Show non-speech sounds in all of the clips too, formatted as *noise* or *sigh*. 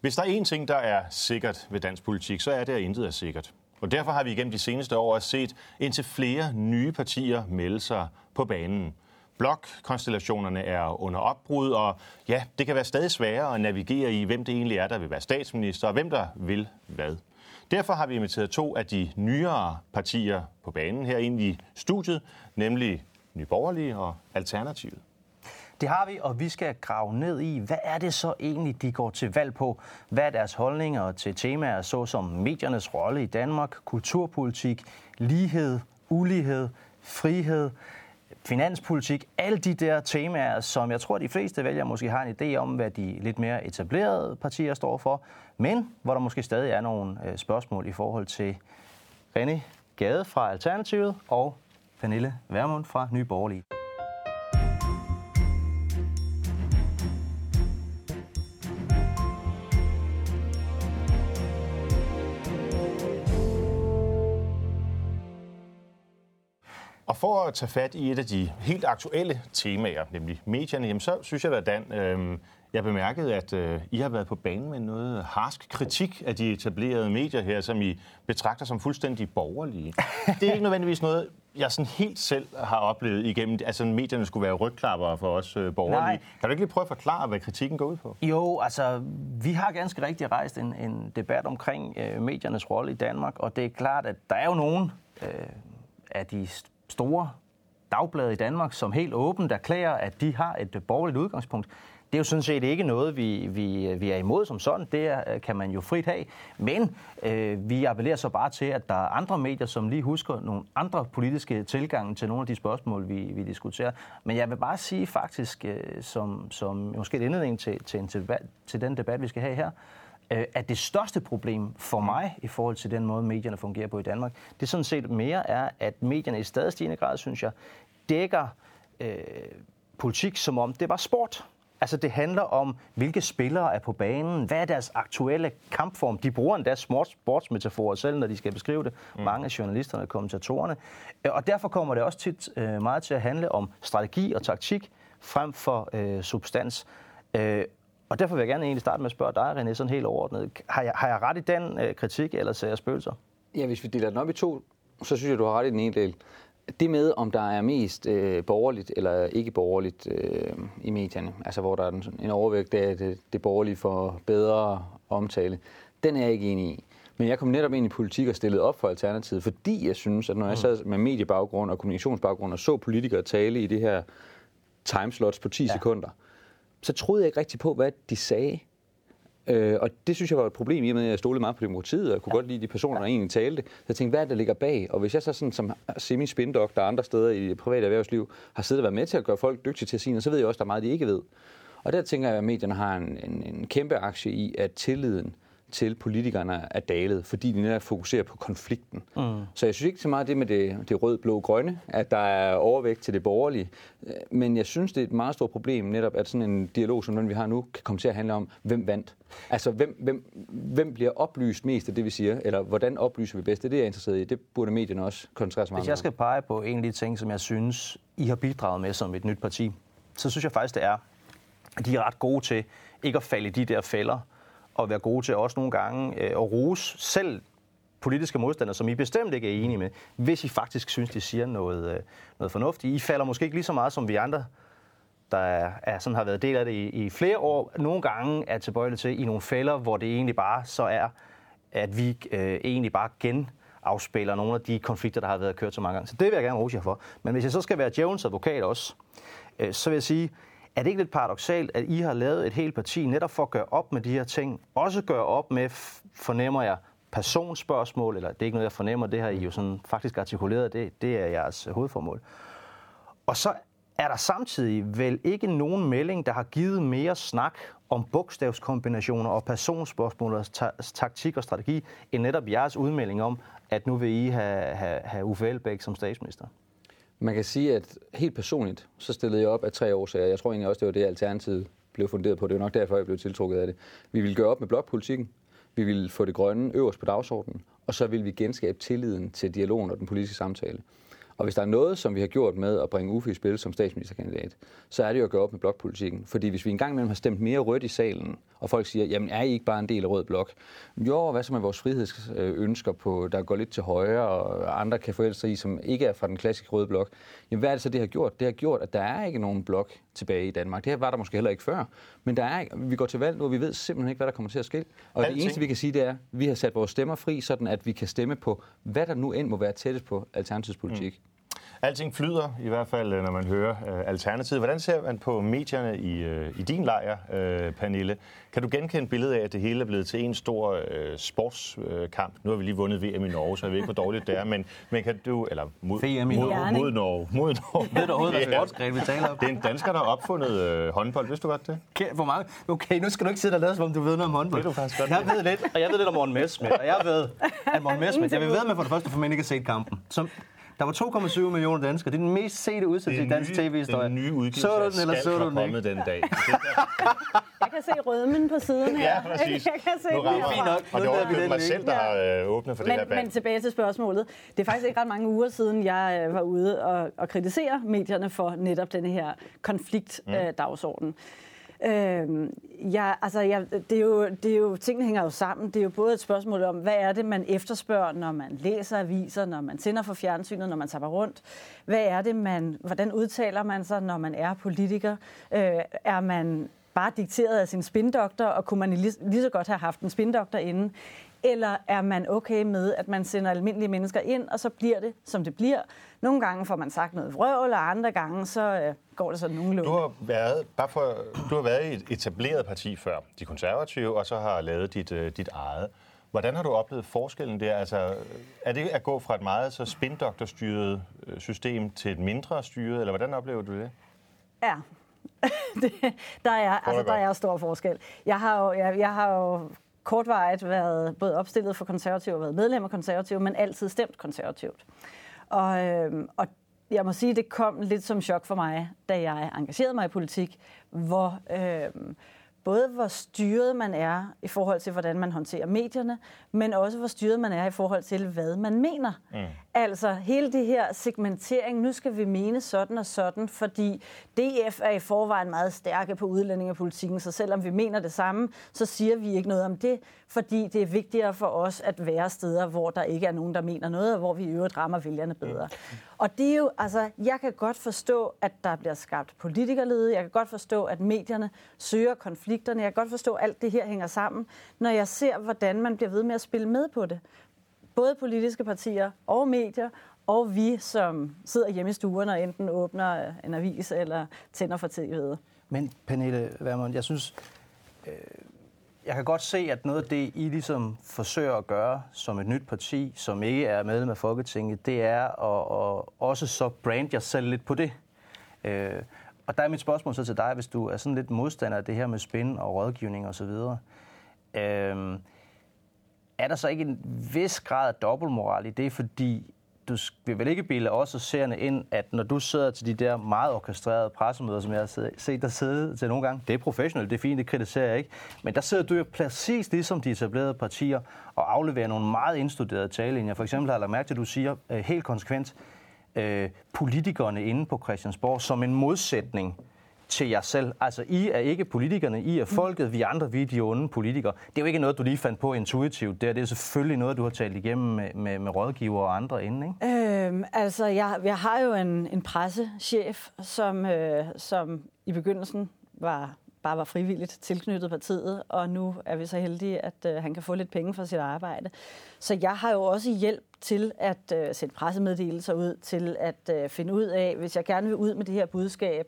Hvis der er én ting, der er sikkert ved dansk politik, så er det, at intet er sikkert. Og derfor har vi igennem de seneste år set indtil flere nye partier melde sig på banen. Blokkonstellationerne er under opbrud, og ja, det kan være stadig sværere at navigere i, hvem det egentlig er, der vil være statsminister, og hvem der vil hvad. Derfor har vi inviteret to af de nyere partier på banen her ind i studiet, nemlig Nyborgerlige og Alternativet. Det har vi, og vi skal grave ned i, hvad er det så egentlig, de går til valg på? Hvad er deres holdninger til temaer såsom mediernes rolle i Danmark, kulturpolitik, lighed, ulighed, frihed, finanspolitik, alle de der temaer, som jeg tror, de fleste vælgere måske har en idé om, hvad de lidt mere etablerede partier står for, men hvor der måske stadig er nogle øh, spørgsmål i forhold til René Gade fra Alternativet og Pernille Vermund fra Nye Borgerlige. Og for at tage fat i et af de helt aktuelle temaer, nemlig medierne, jamen så synes jeg da, Dan, øh, jeg bemærkede, at øh, I har været på banen med noget harsk kritik af de etablerede medier her, som I betragter som fuldstændig borgerlige. Det er ikke nødvendigvis noget, jeg sådan helt selv har oplevet igennem, altså medierne skulle være rygklapper for os øh, borgerlige. Nej. Kan du ikke lige prøve at forklare, hvad kritikken går ud på? Jo, altså, vi har ganske rigtig rejst en, en debat omkring øh, mediernes rolle i Danmark, og det er klart, at der er jo nogen øh, af de store dagblade i Danmark, som helt åbent erklærer, at de har et øh, borgerligt udgangspunkt. Det er jo sådan set ikke noget, vi, vi, øh, vi er imod som sådan. Det er, øh, kan man jo frit have. Men øh, vi appellerer så bare til, at der er andre medier, som lige husker nogle andre politiske tilgange til nogle af de spørgsmål, vi, vi diskuterer. Men jeg vil bare sige faktisk, øh, som, som måske et indledning til, til, en, til, til den debat, vi skal have her, øh, at det største problem for mig i forhold til den måde, medierne fungerer på i Danmark, det sådan set mere er, at medierne i stadig stigende grad, synes jeg, dækker øh, politik som om det var sport. Altså det handler om, hvilke spillere er på banen, hvad er deres aktuelle kampform. De bruger endda sportsmetaforer selv, når de skal beskrive det. Mm. Mange af journalisterne og kommentatorerne. Øh, og derfor kommer det også tit øh, meget til at handle om strategi og taktik frem for øh, substans. Øh, og derfor vil jeg gerne egentlig starte med at spørge dig, René, sådan helt overordnet. Har jeg, har jeg ret i den øh, kritik, eller ser jeg spøgelser? Ja, hvis vi deler den op i to, så synes jeg, du har ret i den ene del. Det med, om der er mest øh, borgerligt eller ikke borgerligt øh, i medierne, altså hvor der er en, en overvægt af, at det, det borgerlige får bedre omtale, den er jeg ikke enig i. Men jeg kom netop ind i politik og stillede op for Alternativet, fordi jeg synes, at når jeg mm. sad med mediebaggrund og kommunikationsbaggrund og så politikere tale i det her timeslots på 10 ja. sekunder, så troede jeg ikke rigtig på, hvad de sagde. Øh, og det synes jeg var et problem i og med, at jeg stolede meget på demokratiet, og jeg kunne ja. godt lide de personer, der egentlig talte. Så jeg tænkte, hvad er det, der ligger bag? Og hvis jeg så sådan som semi-spindoktor og andre steder i det private erhvervsliv har siddet og været med til at gøre folk dygtige til at sige, så ved jeg også, der er meget, de ikke ved. Og der tænker jeg, at medierne har en, en, en kæmpe aktie i, at tilliden til politikerne er dalet, fordi de netop fokuserer på konflikten. Mm. Så jeg synes ikke så meget det med det, det rød-blå-grønne, at der er overvægt til det borgerlige. Men jeg synes, det er et meget stort problem netop, at sådan en dialog, som den vi har nu, kan komme til at handle om, hvem vandt. Altså, hvem, hvem, hvem bliver oplyst mest af det, vi siger? Eller hvordan oplyser vi bedst? Det er det, jeg er interesseret i. Det burde medierne også koncentrere sig meget Hvis jeg skal pege på en af de ting, som jeg synes, I har bidraget med som et nyt parti, så synes jeg faktisk, det er, at de er ret gode til ikke at falde i de der fælder, og være gode til også nogle gange øh, at rose selv politiske modstandere, som I bestemt ikke er enige med, hvis I faktisk synes, de siger noget, øh, noget fornuftigt. I falder måske ikke lige så meget som vi andre, der er, er, sådan har været del af det i, i flere år, nogle gange er tilbøjelige til i nogle fælder, hvor det egentlig bare så er, at vi øh, egentlig bare gen afspiller nogle af de konflikter, der har været kørt så mange gange. Så det vil jeg gerne rose jer for. Men hvis jeg så skal være Jones advokat også, øh, så vil jeg sige, er det ikke lidt paradoxalt, at I har lavet et helt parti netop for at gøre op med de her ting? Også gøre op med, fornemmer jeg, personspørgsmål, eller det er ikke noget, jeg fornemmer, det har I jo sådan faktisk artikuleret, det, det er jeres hovedformål. Og så er der samtidig vel ikke nogen melding, der har givet mere snak om bogstavskombinationer og personspørgsmål og ta- taktik og strategi, end netop jeres udmelding om, at nu vil I have, have, have Uffe Elbæk som statsminister? Man kan sige, at helt personligt, så stillede jeg op af tre årsager. Jeg tror egentlig også, det var det, Alternativet blev funderet på. Det var nok derfor, jeg blev tiltrukket af det. Vi ville gøre op med blokpolitikken. Vi ville få det grønne øverst på dagsordenen. Og så ville vi genskabe tilliden til dialogen og den politiske samtale. Og hvis der er noget, som vi har gjort med at bringe Uffe i spil som statsministerkandidat, så er det jo at gøre op med blokpolitikken. Fordi hvis vi engang imellem har stemt mere rødt i salen, og folk siger, jamen er I ikke bare en del af rød blok? Jo, hvad så med vores frihedsønsker, på, der går lidt til højre, og andre kan forældre sig i, som ikke er fra den klassiske røde blok? Jamen hvad er det så, det har gjort? Det har gjort, at der er ikke nogen blok tilbage i Danmark. Det var der måske heller ikke før. Men der er, vi går til valg nu, og vi ved simpelthen ikke, hvad der kommer til at ske. Og Alting. det eneste, vi kan sige, det er, at vi har sat vores stemmer fri, sådan at vi kan stemme på, hvad der nu end må være tættest på Alternativets politik. Mm. Alting flyder, i hvert fald når man hører uh, Alternativet. Hvordan ser man på medierne i, uh, i din lejr, uh, Pernille? Kan du genkende billedet af, at det hele er blevet til en stor uh, sportskamp? Nu har vi lige vundet VM i Norge, så jeg ved ikke, hvor dårligt det er, men, men kan du... Eller mod, VM i Norge. Mod, mod Norge. Mod Norge. Ved du overhovedet, hvad sportsgren vi taler om? Det er en dansker, der har opfundet uh, håndbold. Vidste du godt det? Okay, hvor mange? Okay, nu skal du ikke sidde og lade, som om du ved noget om håndbold. Det er du faktisk godt. Jeg ved lidt, og jeg ved lidt om Morten Messerschmidt, og jeg ved, at Morten Messerschmidt, *laughs* jeg vil ved med for det første, for man ikke har set kampen. Som der var 2,7 millioner danskere. Det er den mest sete udsendelse i dansk tv-historie. Den nye udgivelse så du den, eller så du den ikke? den dag. *laughs* jeg kan se rødmen på siden her. Ja, præcis. Jeg kan se nu rammer, fint nok. Og det var mig selv, der har øh, åbnet for men, det her band. Men tilbage til spørgsmålet. Det er faktisk ikke ret mange uger siden, jeg øh, var ude og, og kritisere medierne for netop denne her konfliktdagsorden. Mm. Øh, Øh, ja, altså, ja, det, er jo, det er jo, tingene hænger jo sammen. Det er jo både et spørgsmål om, hvad er det, man efterspørger, når man læser aviser, når man tænder for fjernsynet, når man tager rundt. Hvad er det, man, hvordan udtaler man sig, når man er politiker? Øh, er man bare dikteret af sin spindoktor, og kunne man lige, lige så godt have haft en spindoktor inden? Eller er man okay med, at man sender almindelige mennesker ind, og så bliver det, som det bliver? Nogle gange får man sagt noget vrøvl, og andre gange så øh, går det sådan nogenlunde. Du har været, bare for, du har været i et etableret parti før, de konservative, og så har lavet dit, øh, dit eget. Hvordan har du oplevet forskellen der? Altså, er det at gå fra et meget så spindoktorstyret øh, system til et mindre styret, eller hvordan oplever du det? Ja, *laughs* det, der, er, altså, der er stor forskel. Jeg har jo, jeg, jeg har jo kortvarigt været både opstillet for konservativ og været medlem af konservativ, men altid stemt konservativt. Og, øh, og jeg må sige, det kom lidt som chok for mig, da jeg engagerede mig i politik, hvor øh, både hvor styret man er i forhold til, hvordan man håndterer medierne, men også hvor styret man er i forhold til, hvad man mener. Mm. Altså hele det her segmentering, nu skal vi mene sådan og sådan, fordi DF er i forvejen meget stærke på udlændingepolitikken, så selvom vi mener det samme, så siger vi ikke noget om det, fordi det er vigtigere for os at være steder, hvor der ikke er nogen, der mener noget, og hvor vi i øvrigt rammer vælgerne bedre. Mm. Og det er jo, altså, jeg kan godt forstå, at der bliver skabt politikerlede, jeg kan godt forstå, at medierne søger konflikterne, jeg kan godt forstå, at alt det her hænger sammen, når jeg ser, hvordan man bliver ved med at spille med på det både politiske partier og medier, og vi, som sidder hjemme i stuen og enten åbner øh, en avis eller tænder for tv'et. Men Pernille Vermund, jeg synes, øh, jeg kan godt se, at noget af det, I ligesom forsøger at gøre som et nyt parti, som ikke er medlem af Folketinget, det er at, at også så brande jer selv lidt på det. Øh, og der er mit spørgsmål så til dig, hvis du er sådan lidt modstander af det her med spin og rådgivning osv. Øh, er der så ikke en vis grad af dobbeltmoral i det, fordi du vil vel ikke bilde os og seerne ind, at når du sidder til de der meget orkestrerede pressemøder, som jeg har set dig sidde til nogle gange, det er professionelt, det er fint, det kritiserer jeg ikke, men der sidder du jo præcis ligesom de etablerede partier og afleverer nogle meget indstuderede talelinjer. For eksempel har jeg lagt mærke til, at du siger øh, helt konsekvent, øh, politikerne inde på Christiansborg som en modsætning til jer selv. Altså, I er ikke politikerne, I er folket, vi andre, vi er de onde politikere. Det er jo ikke noget, du lige fandt på intuitivt. Det er, det er selvfølgelig noget, du har talt igennem med, med, med rådgiver og andre inden, ikke? Øhm, altså, jeg, jeg har jo en, en pressechef, som, øh, som i begyndelsen var bare var frivilligt tilknyttet partiet, og nu er vi så heldige, at øh, han kan få lidt penge for sit arbejde. Så jeg har jo også hjælp til at øh, sætte pressemeddelelser ud, til at øh, finde ud af, hvis jeg gerne vil ud med det her budskab,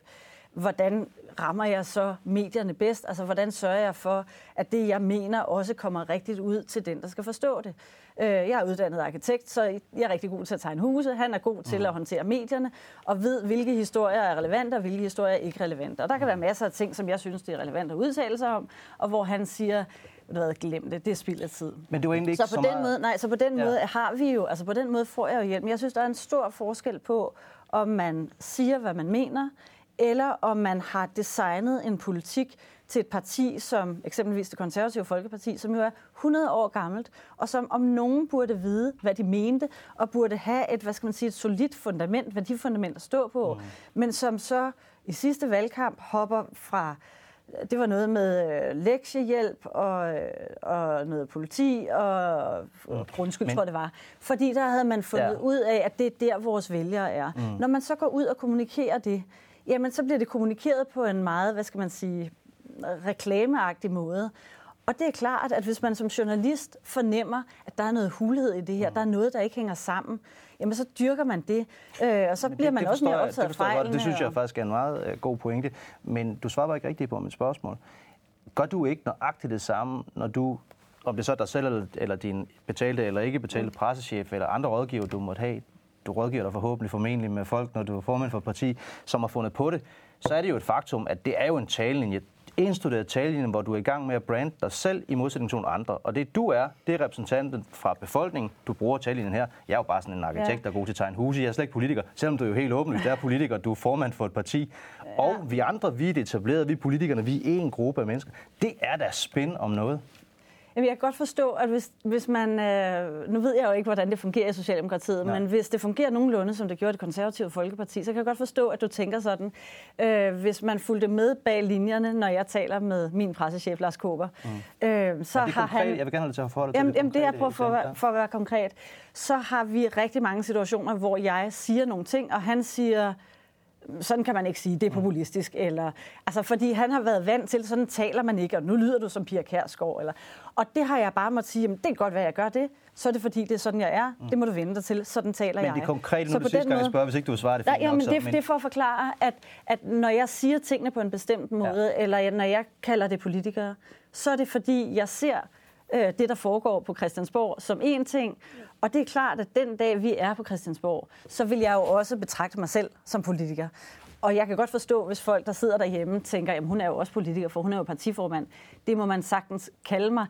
hvordan rammer jeg så medierne bedst? Altså, hvordan sørger jeg for, at det, jeg mener, også kommer rigtigt ud til den, der skal forstå det? Øh, jeg er uddannet arkitekt, så jeg er rigtig god til at tegne huse. Han er god til mm. at håndtere medierne og ved, hvilke historier er relevante og hvilke historier er ikke relevante. Og der kan være masser af ting, som jeg synes, det er relevant at udtale sig om, og hvor han siger, ved, glem det, det er spild af tid. Men det var egentlig ikke så på så den meget... måde, nej, så på den ja. måde har vi jo, altså på den måde får jeg jo hjælp. Men jeg synes, der er en stor forskel på, om man siger, hvad man mener, eller om man har designet en politik til et parti som eksempelvis det konservative Folkeparti, som jo er 100 år gammelt, og som om nogen burde vide, hvad de mente, og burde have et, hvad skal man sige, et solidt fundament, værdifundament at stå på, mm. men som så i sidste valgkamp hopper fra det var noget med øh, lektiehjælp og, øh, og noget politi og, og grundskyld, Men, tror det var. Fordi der havde man fundet ja. ud af, at det er der, vores vælgere er. Mm. Når man så går ud og kommunikerer det, jamen så bliver det kommunikeret på en meget, hvad skal man sige, reklameagtig måde. Og det er klart, at hvis man som journalist fornemmer, at der er noget hulhed i det her, mm. der er noget, der ikke hænger sammen, jamen så dyrker man det. Øh, og så men bliver det, man det også mere optaget af fejlene. Det synes jeg faktisk er en meget øh, god pointe. Men du svarer ikke rigtigt på mit spørgsmål. Gør du ikke nøjagtigt det samme, når du, om det så er dig selv eller, eller din betalte eller ikke betalte mm. pressechef eller andre rådgiver, du måtte have, du rådgiver dig forhåbentlig formentlig med folk, når du er formand for et parti, som har fundet på det, så er det jo et faktum, at det er jo en talelinje indstuderet talelinje, hvor du er i gang med at brande dig selv i modsætning til nogle andre. Og det du er, det er repræsentanten fra befolkningen. Du bruger talelinjen her. Jeg er jo bare sådan en arkitekt, ja. der er god til at tegne huse. Jeg er slet ikke politiker, selvom du er jo helt åbenlyst er politiker. Du er formand for et parti. Ja. Og vi andre, vi er det etablerede, vi politikerne, vi er en gruppe af mennesker. Det er da spænd om noget. Jamen, jeg kan godt forstå, at hvis, hvis man... Øh, nu ved jeg jo ikke, hvordan det fungerer i Socialdemokratiet, Nej. men hvis det fungerer nogenlunde, som det gjorde det konservative Folkeparti, så kan jeg godt forstå, at du tænker sådan. Øh, hvis man fulgte med bag linjerne, når jeg taler med min pressechef, Lars Kåber, mm. øh, så har konkret? han... Jeg vil gerne have det til at forholde jamen, til det Jamen, det er på for, for at være konkret. Så har vi rigtig mange situationer, hvor jeg siger nogle ting, og han siger sådan kan man ikke sige, det er populistisk. Eller, altså, fordi han har været vant til, sådan taler man ikke, og nu lyder du som Pia Kærsgaard. Eller, og det har jeg bare måttet sige, jamen, det kan godt være, jeg gør det. Så er det fordi, det er sådan, jeg er. Mm. Det må du vente dig til. Sådan taler jeg. Men det konkrete, nu det sidste gang, jeg spørger, hvis ikke du vil svare det. Ja, jamen, det, men... det er for at forklare, at, at når jeg siger tingene på en bestemt måde, ja. eller når jeg kalder det politikere, så er det fordi, jeg ser øh, det, der foregår på Christiansborg, som en ting. Og det er klart, at den dag, vi er på Christiansborg, så vil jeg jo også betragte mig selv som politiker. Og jeg kan godt forstå, hvis folk, der sidder derhjemme, tænker, at hun er jo også politiker, for hun er jo partiformand. Det må man sagtens kalde mig.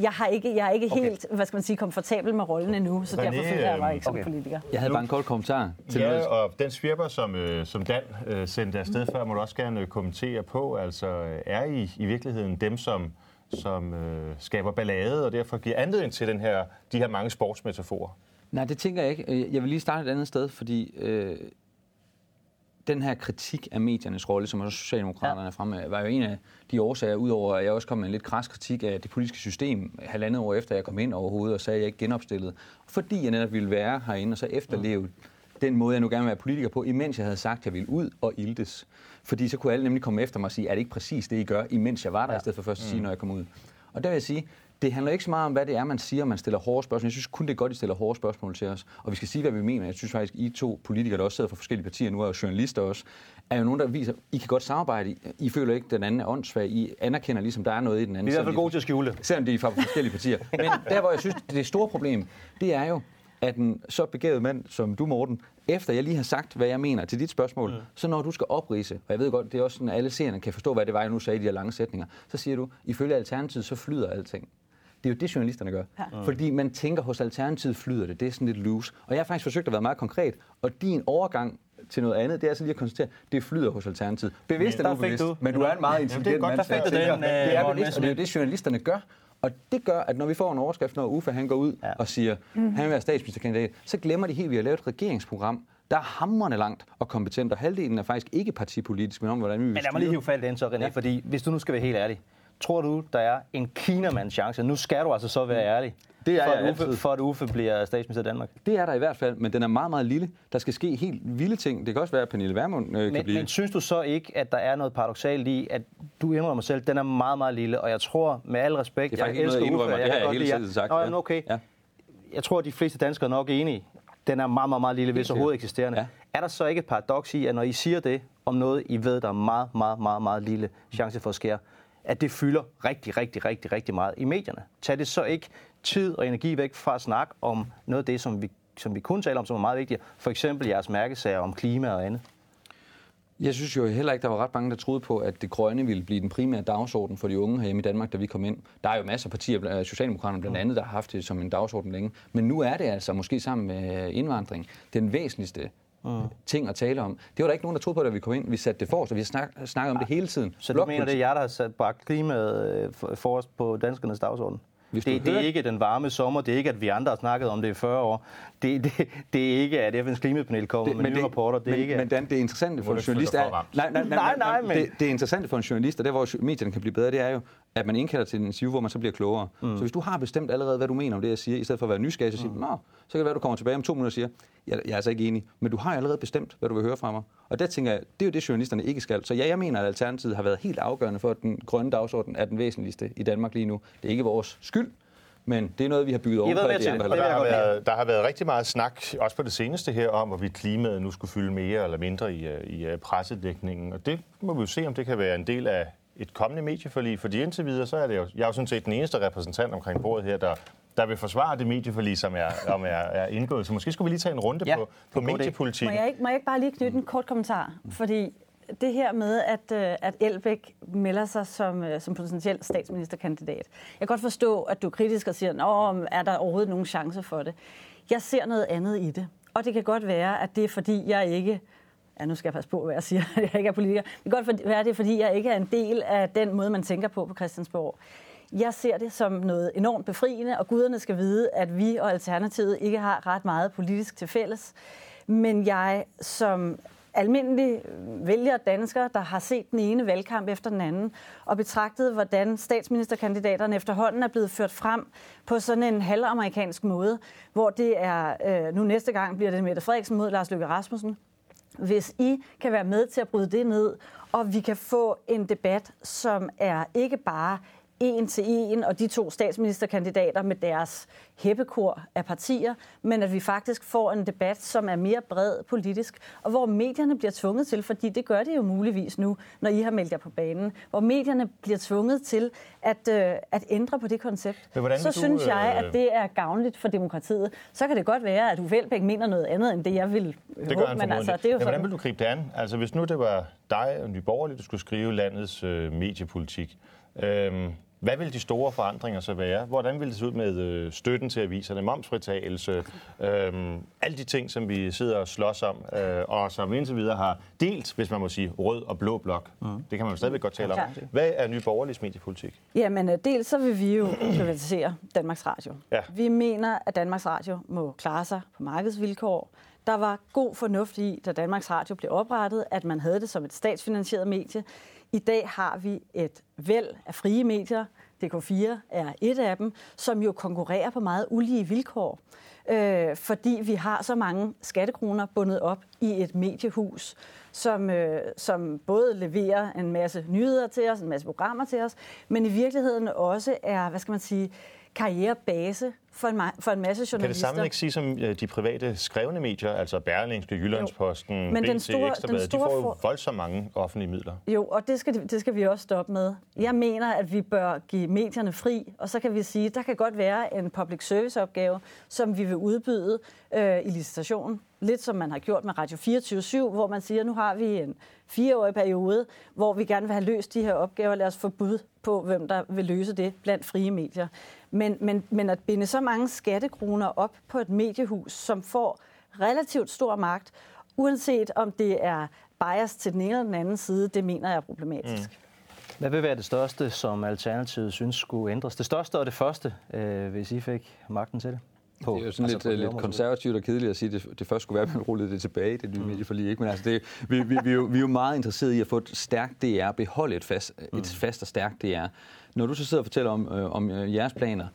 Jeg, har ikke, jeg er ikke okay. helt, hvad skal man sige, komfortabel med rollen endnu, så René, derfor føler jeg mig ikke okay. som politiker. Jeg havde bare en kort kommentar til ja, noget. og den svirper, som, øh, som Dan øh, sendte afsted før, må du også gerne kommentere på. Altså, er I i virkeligheden dem, som som øh, skaber ballade, og derfor giver anledning til den her, de her mange sportsmetaforer? Nej, det tænker jeg ikke. Øh, jeg vil lige starte et andet sted, fordi øh, den her kritik af mediernes rolle, som også Socialdemokraterne ja. fremme var jo en af de årsager, udover at jeg også kom med en lidt kras kritik af det politiske system halvandet år efter, jeg kom ind overhovedet og sagde, at jeg ikke genopstillede. Fordi jeg netop ville være herinde og så efterleve mm. den måde, jeg nu gerne vil være politiker på, imens jeg havde sagt, at jeg ville ud og ildes. Fordi så kunne alle nemlig komme efter mig og sige, er det ikke præcis det, I gør, imens jeg var der, ja. i stedet for først at sige, mm. når jeg kom ud. Og der vil jeg sige, det handler ikke så meget om, hvad det er, man siger, man stiller hårde spørgsmål. Jeg synes kun, det er godt, I stiller hårde spørgsmål til os. Og vi skal sige, hvad vi mener. Jeg synes faktisk, I to politikere, der også sidder fra forskellige partier, nu er jo journalister også, er jo nogen, der viser, I kan godt samarbejde. I føler ikke, at den anden er åndssvag. I anerkender ligesom, der er noget i den anden. Vi er i hvert fald gode til at skjule det. Selvom de er fra forskellige partier. Men der, hvor jeg synes, det store problem, det er jo, at en så begavet mand som du, Morten, efter jeg lige har sagt, hvad jeg mener til dit spørgsmål, mm. så når du skal oprise, og jeg ved godt, det er også sådan, at alle seerne kan forstå, hvad det var, jeg nu sagde i de her lange sætninger, så siger du, ifølge Alternativet, så flyder alting. Det er jo det, journalisterne gør. Ja. Fordi man tænker, hos Alternativet flyder det. Det er sådan lidt loose. Og jeg har faktisk forsøgt at være meget konkret. Og din overgang til noget andet, det er så lige at konstatere, det flyder hos Alternativet. Bevidst eller ubevidst. Du. Men du er en meget intelligent mand. Det er godt, der fik du den. Det er bevidst, og det er det, journalisterne gør. Og det gør, at når vi får en overskrift, når Uffe han går ud ja. og siger, mm. han vil være statsministerkandidat, så glemmer de helt, at vi har lavet et regeringsprogram, der er hamrende langt og kompetent, og halvdelen er faktisk ikke partipolitisk, men om hvordan vi vil Men lad mig lige hive fald den så, René, ja. fordi hvis du nu skal være helt ærlig, tror du, der er en kinamands chance? Nu skal du altså så være mm. ærlig. Det er for, at Uffe, for at Uffe bliver statsminister i Danmark. Det er der i hvert fald, men den er meget, meget lille. Der skal ske helt vilde ting. Det kan også være, at Pernille Vermund øh, men, kan blive... Men synes du så ikke, at der er noget paradoxalt i, at du indrømmer selv, den er meget, meget lille, og jeg tror med al respekt... Er jeg elsker noget, Uffe, jeg, jeg, jeg har hele tiden sagt. Nå, ja. okay. Ja. Jeg tror, at de fleste danskere er nok enige. Den er meget, meget, meget lille, hvis overhovedet eksisterende. Ja. Er der så ikke et paradoks i, at når I siger det om noget, I ved, der er meget, meget, meget, meget lille chance for at skære, at det fylder rigtig, rigtig, rigtig, rigtig meget i medierne. Tag det så ikke tid og energi væk fra at snakke om noget af det, som vi, som vi kun taler om, som er meget vigtigt. For eksempel jeres mærkesager om klima og andet. Jeg synes jo heller ikke, der var ret mange, der troede på, at det grønne ville blive den primære dagsorden for de unge herhjemme i Danmark, da vi kom ind. Der er jo masser af partier, Socialdemokraterne blandt andet, der har haft det som en dagsorden længe. Men nu er det altså, måske sammen med indvandring, den væsentligste mm. ting at tale om. Det var der ikke nogen, der troede på, da vi kom ind. Vi satte det for os, og vi har snak, snakket om det hele tiden. Så du mener, det er jer, der har sat bare klimaet øh, for os på danskernes dagsorden? Det, det er ikke den varme sommer, det er ikke, at vi andre har snakket om det i 40 år. Det, det, det er ikke, at FN's klimapanel kommer det, med nye det, rapporter. Det er men, ikke, men Dan, det interessante for en journalist er... Nej, nej, nej, nej, nej, men... det, det interessante for en journalist, og der hvor medierne kan blive bedre, det er jo, at man indkalder til en interview, hvor man så bliver klogere. Mm. Så hvis du har bestemt allerede, hvad du mener om det, jeg siger, i stedet for at være nysgerrig, så siger mm. Nå, så kan det være, at du kommer tilbage om to minutter og siger, jeg, jeg er altså ikke enig, men du har allerede bestemt, hvad du vil høre fra mig. Og der tænker jeg, det er jo det, journalisterne ikke skal. Så ja, jeg mener, at Alternativet har været helt afgørende for, at den grønne dagsorden er den væsentligste i Danmark lige nu. Det er ikke vores skyld, men det er noget, vi har bygget over på de andre. Der har, været, der har været rigtig meget snak, også på det seneste her, om, hvorvidt klimaet nu skulle fylde mere eller mindre i, i øh, pressedækningen. Og det må vi jo se, om det kan være en del af et kommende medieforlig. Fordi indtil videre, så er det jo, jeg er jo sådan set den eneste repræsentant omkring bordet her, der, der vil forsvare det medieforlig, som er, om er, er indgået. Så måske skulle vi lige tage en runde ja, på, på mediepolitik. Må jeg, ikke, må jeg ikke bare lige knytte en kort kommentar? Fordi det her med, at, øh, at Elbæk melder sig som, øh, som potentiel statsministerkandidat. Jeg kan godt forstå, at du er kritisk og siger, at er der overhovedet nogen chance for det? Jeg ser noget andet i det. Og det kan godt være, at det er fordi, jeg ikke Ja, nu skal jeg passe på, hvad jeg siger. *laughs* Jeg ikke er politiker. Det kan godt være, det er, fordi jeg ikke er en del af den måde, man tænker på på Christiansborg. Jeg ser det som noget enormt befriende, og guderne skal vide, at vi og Alternativet ikke har ret meget politisk til fælles. Men jeg som almindelige vælgere danskere, der har set den ene valgkamp efter den anden, og betragtet, hvordan statsministerkandidaterne efterhånden er blevet ført frem på sådan en halvamerikansk måde, hvor det er, øh, nu næste gang bliver det Mette Frederiksen mod Lars Løkke Rasmussen. Hvis I kan være med til at bryde det ned, og vi kan få en debat, som er ikke bare en til en, og de to statsministerkandidater med deres hæppekor af partier, men at vi faktisk får en debat, som er mere bred politisk, og hvor medierne bliver tvunget til, fordi det gør det jo muligvis nu, når I har meldt jer på banen, hvor medierne bliver tvunget til at, øh, at ændre på det koncept. Så du, synes jeg, at øh, det er gavnligt for demokratiet. Så kan det godt være, at Uffe Elbæk mener noget andet, end det jeg vil det håbe, men altså, det er jo ja, hvordan vil du gribe det an? Altså, hvis nu det var dig og Nye Borgerlige, skulle skrive landets øh, mediepolitik, øh, hvad vil de store forandringer så være? Hvordan vil det se ud med øh, støtten til aviserne, momsfritagelse, øh, alle de ting, som vi sidder og slås om, øh, og som indtil videre har delt, hvis man må sige, rød og blå blok. Mm. Det kan man jo stadigvæk godt tale om. Hvad er Nye Borgerliges mediepolitik? Jamen, øh, dels så vil vi jo privatisere Danmarks Radio. Ja. Vi mener, at Danmarks Radio må klare sig på markedsvilkår. Der var god fornuft i, da Danmarks Radio blev oprettet, at man havde det som et statsfinansieret medie. I dag har vi et væld af frie medier. DK4 er et af dem, som jo konkurrerer på meget ulige vilkår, øh, fordi vi har så mange skattekroner bundet op i et mediehus, som, øh, som både leverer en masse nyheder til os, en masse programmer til os, men i virkeligheden også er, hvad skal man sige, karrierebase for en, for en masse journalister. Kan det samme ikke sige som de private skrevne medier, altså Berlingske, Jyllandsposten, Men BT, den store, Ekstrabladet, de får jo voldsomt mange offentlige midler. Jo, og det skal, det skal vi også stoppe med. Jeg mener, at vi bør give medierne fri, og så kan vi sige, at der kan godt være en public service opgave, som vi vil udbyde øh, i licitationen. Lidt som man har gjort med Radio 24 hvor man siger, at nu har vi en fireårig periode, hvor vi gerne vil have løst de her opgaver. Lad os bud på, hvem der vil løse det blandt frie medier. Men, men, men at binde så mange skattekroner op på et mediehus, som får relativt stor magt, uanset om det er bias til den ene eller den anden side, det mener jeg er problematisk. Mm. Hvad vil være det største, som Alternativet synes skulle ændres? Det største og det første, øh, hvis I fik magten til det? På, det er jo sådan altså lidt, lidt konservativt og kedeligt at sige, at det, det først skulle være, at man rullede det tilbage, det nye mm. medieforlig. Ikke? Men altså, det, vi, vi, vi, er jo, vi er jo meget interesserede i at få et stærkt DR, beholde et fast, et mm. fast og stærkt DR. Når du så sidder og fortæller om, øh, om øh, jeres planer,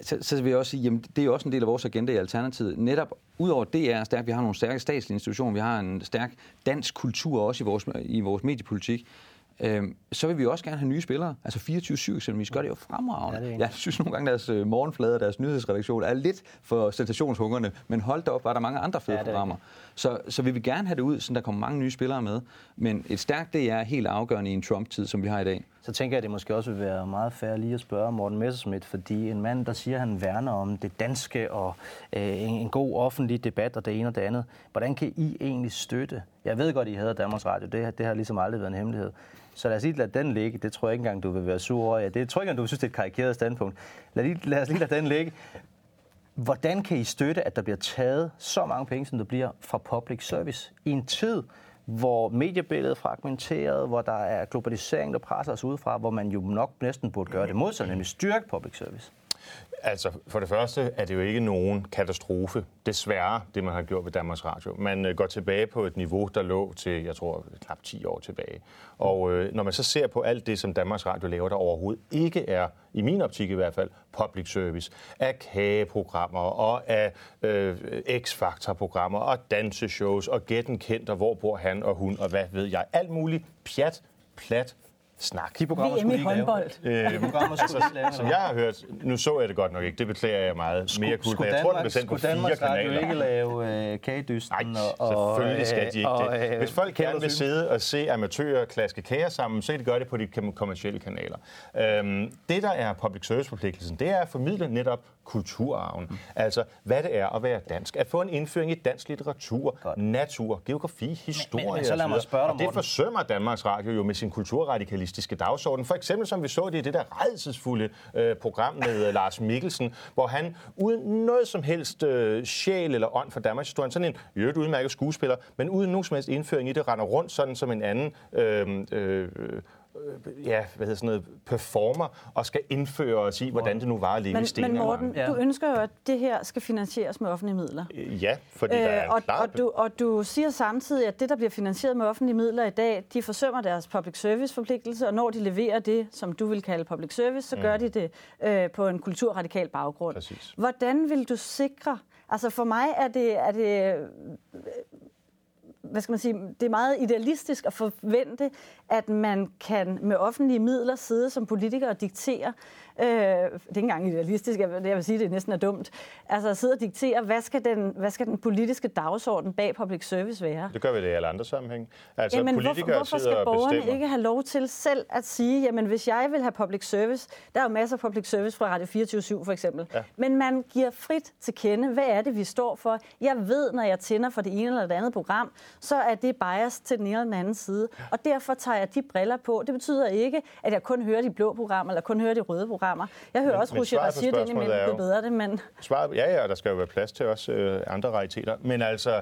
så, så vil jeg også sige, jamen det er jo også en del af vores agenda i Alternativet. Netop udover det er stærkt, vi har nogle stærke statslige institutioner, vi har en stærk dansk kultur også i vores, i vores mediepolitik øh, så vil vi også gerne have nye spillere. Altså 24-7 eksempelvis gør det jo fremragende. Ja, det jeg synes nogle gange, deres øh, morgenflade og deres nyhedsredaktion er lidt for sensationshungerne, men hold da op, var der mange andre fede ja, programmer. Så, så vi vil gerne have det ud, så der kommer mange nye spillere med. Men et stærkt det er helt afgørende i en Trump-tid, som vi har i dag. Så tænker jeg, at det måske også vil være meget fair lige at spørge Morten Messerschmidt, fordi en mand, der siger, at han værner om det danske og øh, en, en god offentlig debat og det ene og det andet, hvordan kan I egentlig støtte? Jeg ved godt, I hedder Danmarks Radio, det, det har ligesom aldrig været en hemmelighed. Så lad os lige lade den ligge. Det tror jeg ikke engang, du vil være sur over. Ja, det tror jeg ikke engang, du synes, det er et karikeret standpunkt. Lad, lige, lad os lige lade den ligge. hvordan kan I støtte, at der bliver taget så mange penge, som der bliver fra public service i en tid, hvor mediebilledet er fragmenteret, hvor der er globalisering, der presser os udefra, hvor man jo nok næsten burde gøre det modsatte, nemlig styrke public service? Altså, for det første er det jo ikke nogen katastrofe, desværre, det man har gjort ved Danmarks Radio. Man øh, går tilbage på et niveau, der lå til, jeg tror, knap 10 år tilbage. Og øh, når man så ser på alt det, som Danmarks Radio laver, der overhovedet ikke er, i min optik i hvert fald, public service, af kageprogrammer og af øh, X-Factor-programmer og danseshows og Gætten Kendt og Hvor bor han og hun og hvad ved jeg. Alt muligt pjat, plat, snak. De programmer VM i håndbold. Øh, *laughs* programmer skulle altså, som jeg har hørt, nu så jeg det godt nok ikke, det beklager jeg meget mere kult, men jeg tror, det blev sendt på fire kanaler. ikke lave øh, kagedysten? Nej, og, selvfølgelig skal de ikke og, det. Øh, Hvis folk gerne vil sidde og se amatører klaske kager sammen, så de gøre det på de kommercielle kanaler. Øhm, det, der er public service-forpligtelsen, det er at formidle netop kulturarven. Mm. Altså, hvad det er at være dansk. At få en indføring i dansk litteratur, godt. natur, geografi, historie men, men, men så lad mig spørge dig, og det forsømmer Danmarks Radio jo med sin kulturradikalistiske dagsorden. For eksempel, som vi så det i det der redselsfulde øh, program med øh, Lars Mikkelsen, hvor han uden noget som helst øh, sjæl eller ånd for Danmarks historie, sådan en øvrigt udmærket skuespiller, men uden nogen som helst indføring i det, render rundt sådan som en anden øh, øh, ja, hvad hedder sådan noget, performer og skal indføre os i, hvordan det nu var at leve men, i sten. Men Morten, ja. du ønsker jo, at det her skal finansieres med offentlige midler. Ja, fordi øh, der er en og, klar... og, du, og du siger samtidig, at det, der bliver finansieret med offentlige midler i dag, de forsømmer deres public service forpligtelse, og når de leverer det, som du vil kalde public service, så mm. gør de det øh, på en kulturradikal baggrund. Præcis. Hvordan vil du sikre Altså for mig er det, er det hvad skal man sige, det er meget idealistisk at forvente, at man kan med offentlige midler sidde som politiker og diktere, øh, det er ikke engang idealistisk, jeg, jeg vil sige, det er næsten er dumt, altså sidde og diktere, hvad skal, den, hvad skal den politiske dagsorden bag public service være? Det gør vi det i alle andre sammenhæng. Altså, jamen, hvorfor, hvorfor skal borgerne bestemmer? ikke have lov til selv at sige, jamen hvis jeg vil have public service, der er jo masser af public service fra Radio 24 for eksempel, ja. men man giver frit til kende, hvad er det, vi står for? Jeg ved, når jeg tænder for det ene eller det andet program, så er det bias til den ene eller den anden side, og derfor tager jeg de briller på. Det betyder ikke, at jeg kun hører de blå programmer, eller kun hører de røde programmer. Jeg hører men, også Roger ind imellem, det er bedre det, men... Svaret, ja, ja, der skal jo være plads til også øh, andre rariteter. Men altså,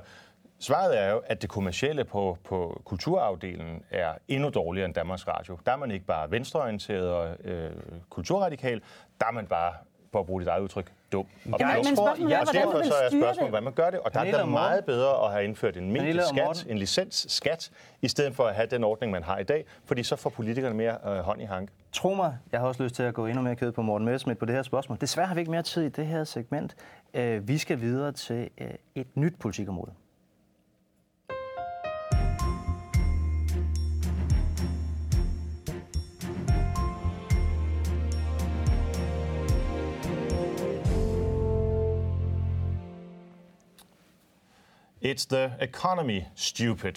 Svaret er jo, at det kommercielle på, på kulturafdelingen er endnu dårligere end Danmarks Radio. Der er man ikke bare venstreorienteret og øh, kulturradikal, der er man bare, for at bruge dit eget udtryk, dum. Og ja, men spørgsmålet er, hvordan derfor så er spørgsmålet, hvordan man gør det. Og der er det meget bedre at have indført en medieskat, en licensskat, i stedet for at have den ordning, man har i dag, fordi så får politikerne mere øh, hånd i hanke. Tro mig, jeg har også lyst til at gå endnu mere kød på Morten Messerschmidt på det her spørgsmål. Desværre har vi ikke mere tid i det her segment. Øh, vi skal videre til øh, et nyt politikområde. It's the economy, stupid.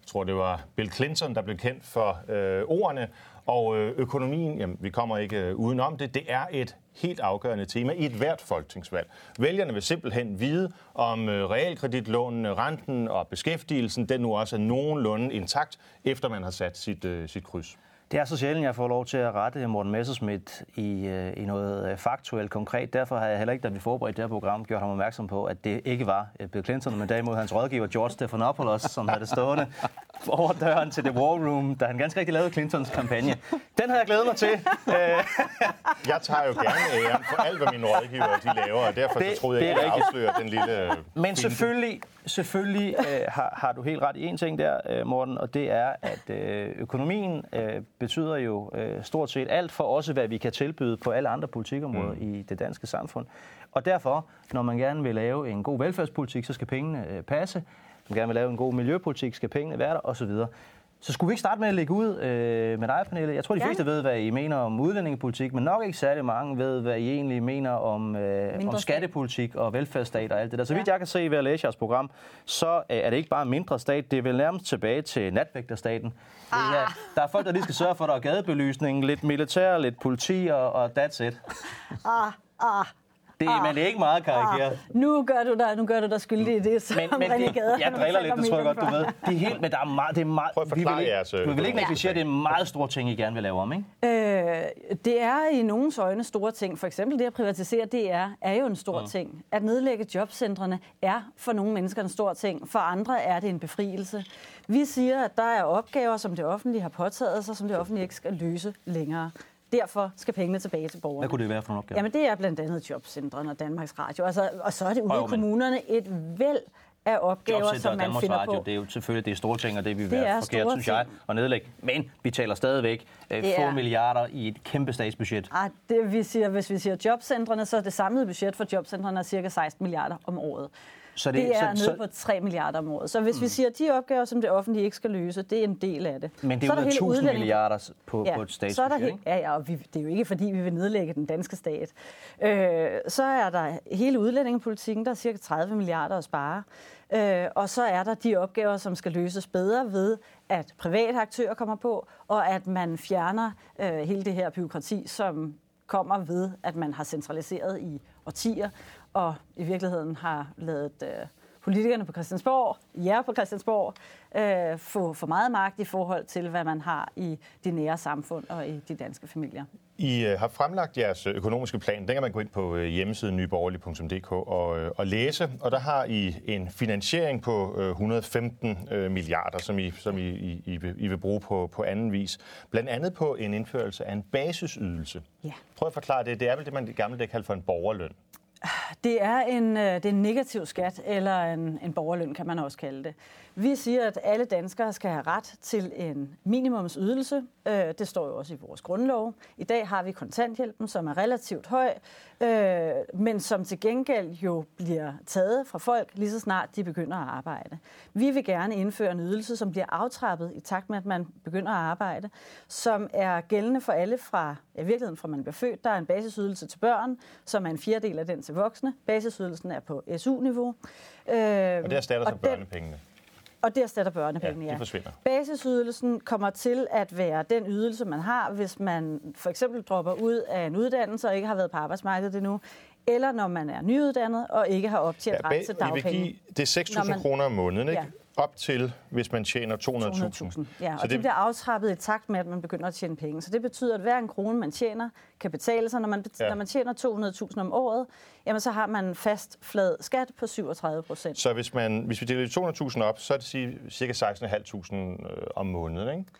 Jeg tror, det var Bill Clinton, der blev kendt for øh, ordene. Og øh, økonomien, jamen, vi kommer ikke øh, udenom det, det er et helt afgørende tema i et hvert folketingsvalg. Vælgerne vil simpelthen vide, om øh, realkreditlånene, renten og beskæftigelsen, den nu også er nogenlunde intakt, efter man har sat sit, øh, sit kryds. Det er så sjældent, jeg får lov til at rette Morten Messerschmidt i, øh, i noget øh, faktuelt konkret. Derfor har jeg heller ikke, da vi forberedte det her program, gjort ham opmærksom på, at det ikke var øh, Bill Clinton, men derimod hans rådgiver George Stephanopoulos, som havde det stående *laughs* over døren til The War Room, da han ganske rigtig lavede Clintons kampagne. Den har jeg glædet mig til. *laughs* jeg tager jo gerne æren for alt, hvad mine rådgiver de laver, og derfor det, så troede jeg, at jeg afsløre den lille... Men selvfølgelig, selvfølgelig øh, har, har du helt ret i en ting der, øh, Morten, og det er, at øh, økonomien øh, betyder jo øh, stort set alt for også, hvad vi kan tilbyde på alle andre politikområder mm. i det danske samfund. Og derfor, når man gerne vil lave en god velfærdspolitik, så skal pengene øh, passe som gerne vil lave en god miljøpolitik, skal pengene være der, osv. Så skulle vi ikke starte med at lægge ud øh, med dig, Pernille? Jeg tror, de fleste ja. ved, hvad I mener om udlændingepolitik, men nok ikke særlig mange ved, hvad I egentlig mener om, øh, om skattepolitik og velfærdsstat og alt det der. Så vidt jeg kan se ved at læse jeres program, så øh, er det ikke bare mindre stat, det er vel nærmest tilbage til natvægterstaten. Ah. Ja, der er folk, der lige skal sørge for, at der er gadebelysning, lidt militær, lidt politi og, og that's it. Ah, ah. Det, ah, men det er ikke meget karikeret. Ah, nu gør du dig, nu gør du dig skyldig i det, som men, men det, Gade, Jeg driller lidt, det tror jeg godt, du ved. Det er helt, men der er meget, det er meget, Prøv at forklare vi vil, jeres... Du vil ikke negligere, det er en meget stor ting, I gerne vil lave om, ikke? Øh, det er i nogens øjne store ting. For eksempel det at privatisere DR er jo en stor ja. ting. At nedlægge jobcentrene er for nogle mennesker en stor ting. For andre er det en befrielse. Vi siger, at der er opgaver, som det offentlige har påtaget sig, som det offentlige ikke skal løse længere. Derfor skal pengene tilbage til borgerne. Hvad kunne det være for nogle opgaver? Jamen det er blandt andet jobcentrene og Danmarks Radio. Altså, og så er det ude i kommunerne et væld af opgaver, som man finder Radio, på. Det er jo selvfølgelig det er store ting, og det vil være forkert, synes jeg, at nedlægge. Men vi taler stadigvæk øh, få er... milliarder i et kæmpe statsbudget. Ah, det, vi siger, hvis vi siger jobcentrene, så er det samlede budget for jobcentrene cirka 16 milliarder om året. Så det, det er så, nede på 3 milliarder om året. Så hvis mm. vi siger, at de opgaver, som det offentlige ikke skal løse, det er en del af det. Men det er jo 1000 udlænding... milliarder på, ja, på et statsbudget, så er der he- Ja, ja, og vi, det er jo ikke, fordi vi vil nedlægge den danske stat. Øh, så er der hele udlændingepolitikken, der er cirka 30 milliarder at spare. Øh, og så er der de opgaver, som skal løses bedre ved, at private aktører kommer på, og at man fjerner øh, hele det her byråkrati, som kommer ved, at man har centraliseret i årtier, og i virkeligheden har lavet øh, politikerne på Christiansborg, jer på Christiansborg, øh, få for meget magt i forhold til, hvad man har i de nære samfund og i de danske familier. I øh, har fremlagt jeres økonomiske plan. Den kan man gå ind på øh, hjemmesiden nyborgerlig.dk og, øh, og læse. Og der har I en finansiering på 115 milliarder, som I, som I, I, I vil bruge på, på anden vis. Blandt andet på en indførelse af en basisydelse. Ja. Prøv at forklare det. Det er vel det, man i gamle dage kaldte for en borgerløn. Det er en, øh, det er en negativ skat, eller en, en borgerløn, kan man også kalde det. Vi siger, at alle danskere skal have ret til en minimumsydelse. Øh, det står jo også i vores grundlov. I dag har vi kontanthjælpen, som er relativt høj, øh, men som til gengæld jo bliver taget fra folk lige så snart de begynder at arbejde. Vi vil gerne indføre en ydelse, som bliver aftrappet i takt med, at man begynder at arbejde, som er gældende for alle fra, i virkeligheden fra man bliver født. Der er en basisydelse til børn, som er en fjerdedel af den til voksne. Basisydelsen er på SU-niveau. Øh, og det erstatter så børnepengene? Og det erstatter børnepengene, ja. det forsvinder. Basisydelsen kommer til at være den ydelse, man har, hvis man for eksempel dropper ud af en uddannelse og ikke har været på arbejdsmarkedet endnu, eller når man er nyuddannet og ikke har optjent ja, ret til dagpenge. Vil give, det er 6.000 man... kroner om måneden, ikke? Ja op til, hvis man tjener 200.000. 200 ja, og så det, det bliver aftrappet i takt med, at man begynder at tjene penge. Så det betyder, at hver en krone, man tjener, kan betale sig. Når man, ja. når man tjener 200.000 om året, jamen så har man fast flad skat på 37 procent. Så hvis, man, hvis vi deler 200.000 op, så er det cirka 16.500 øh, om måneden, ikke?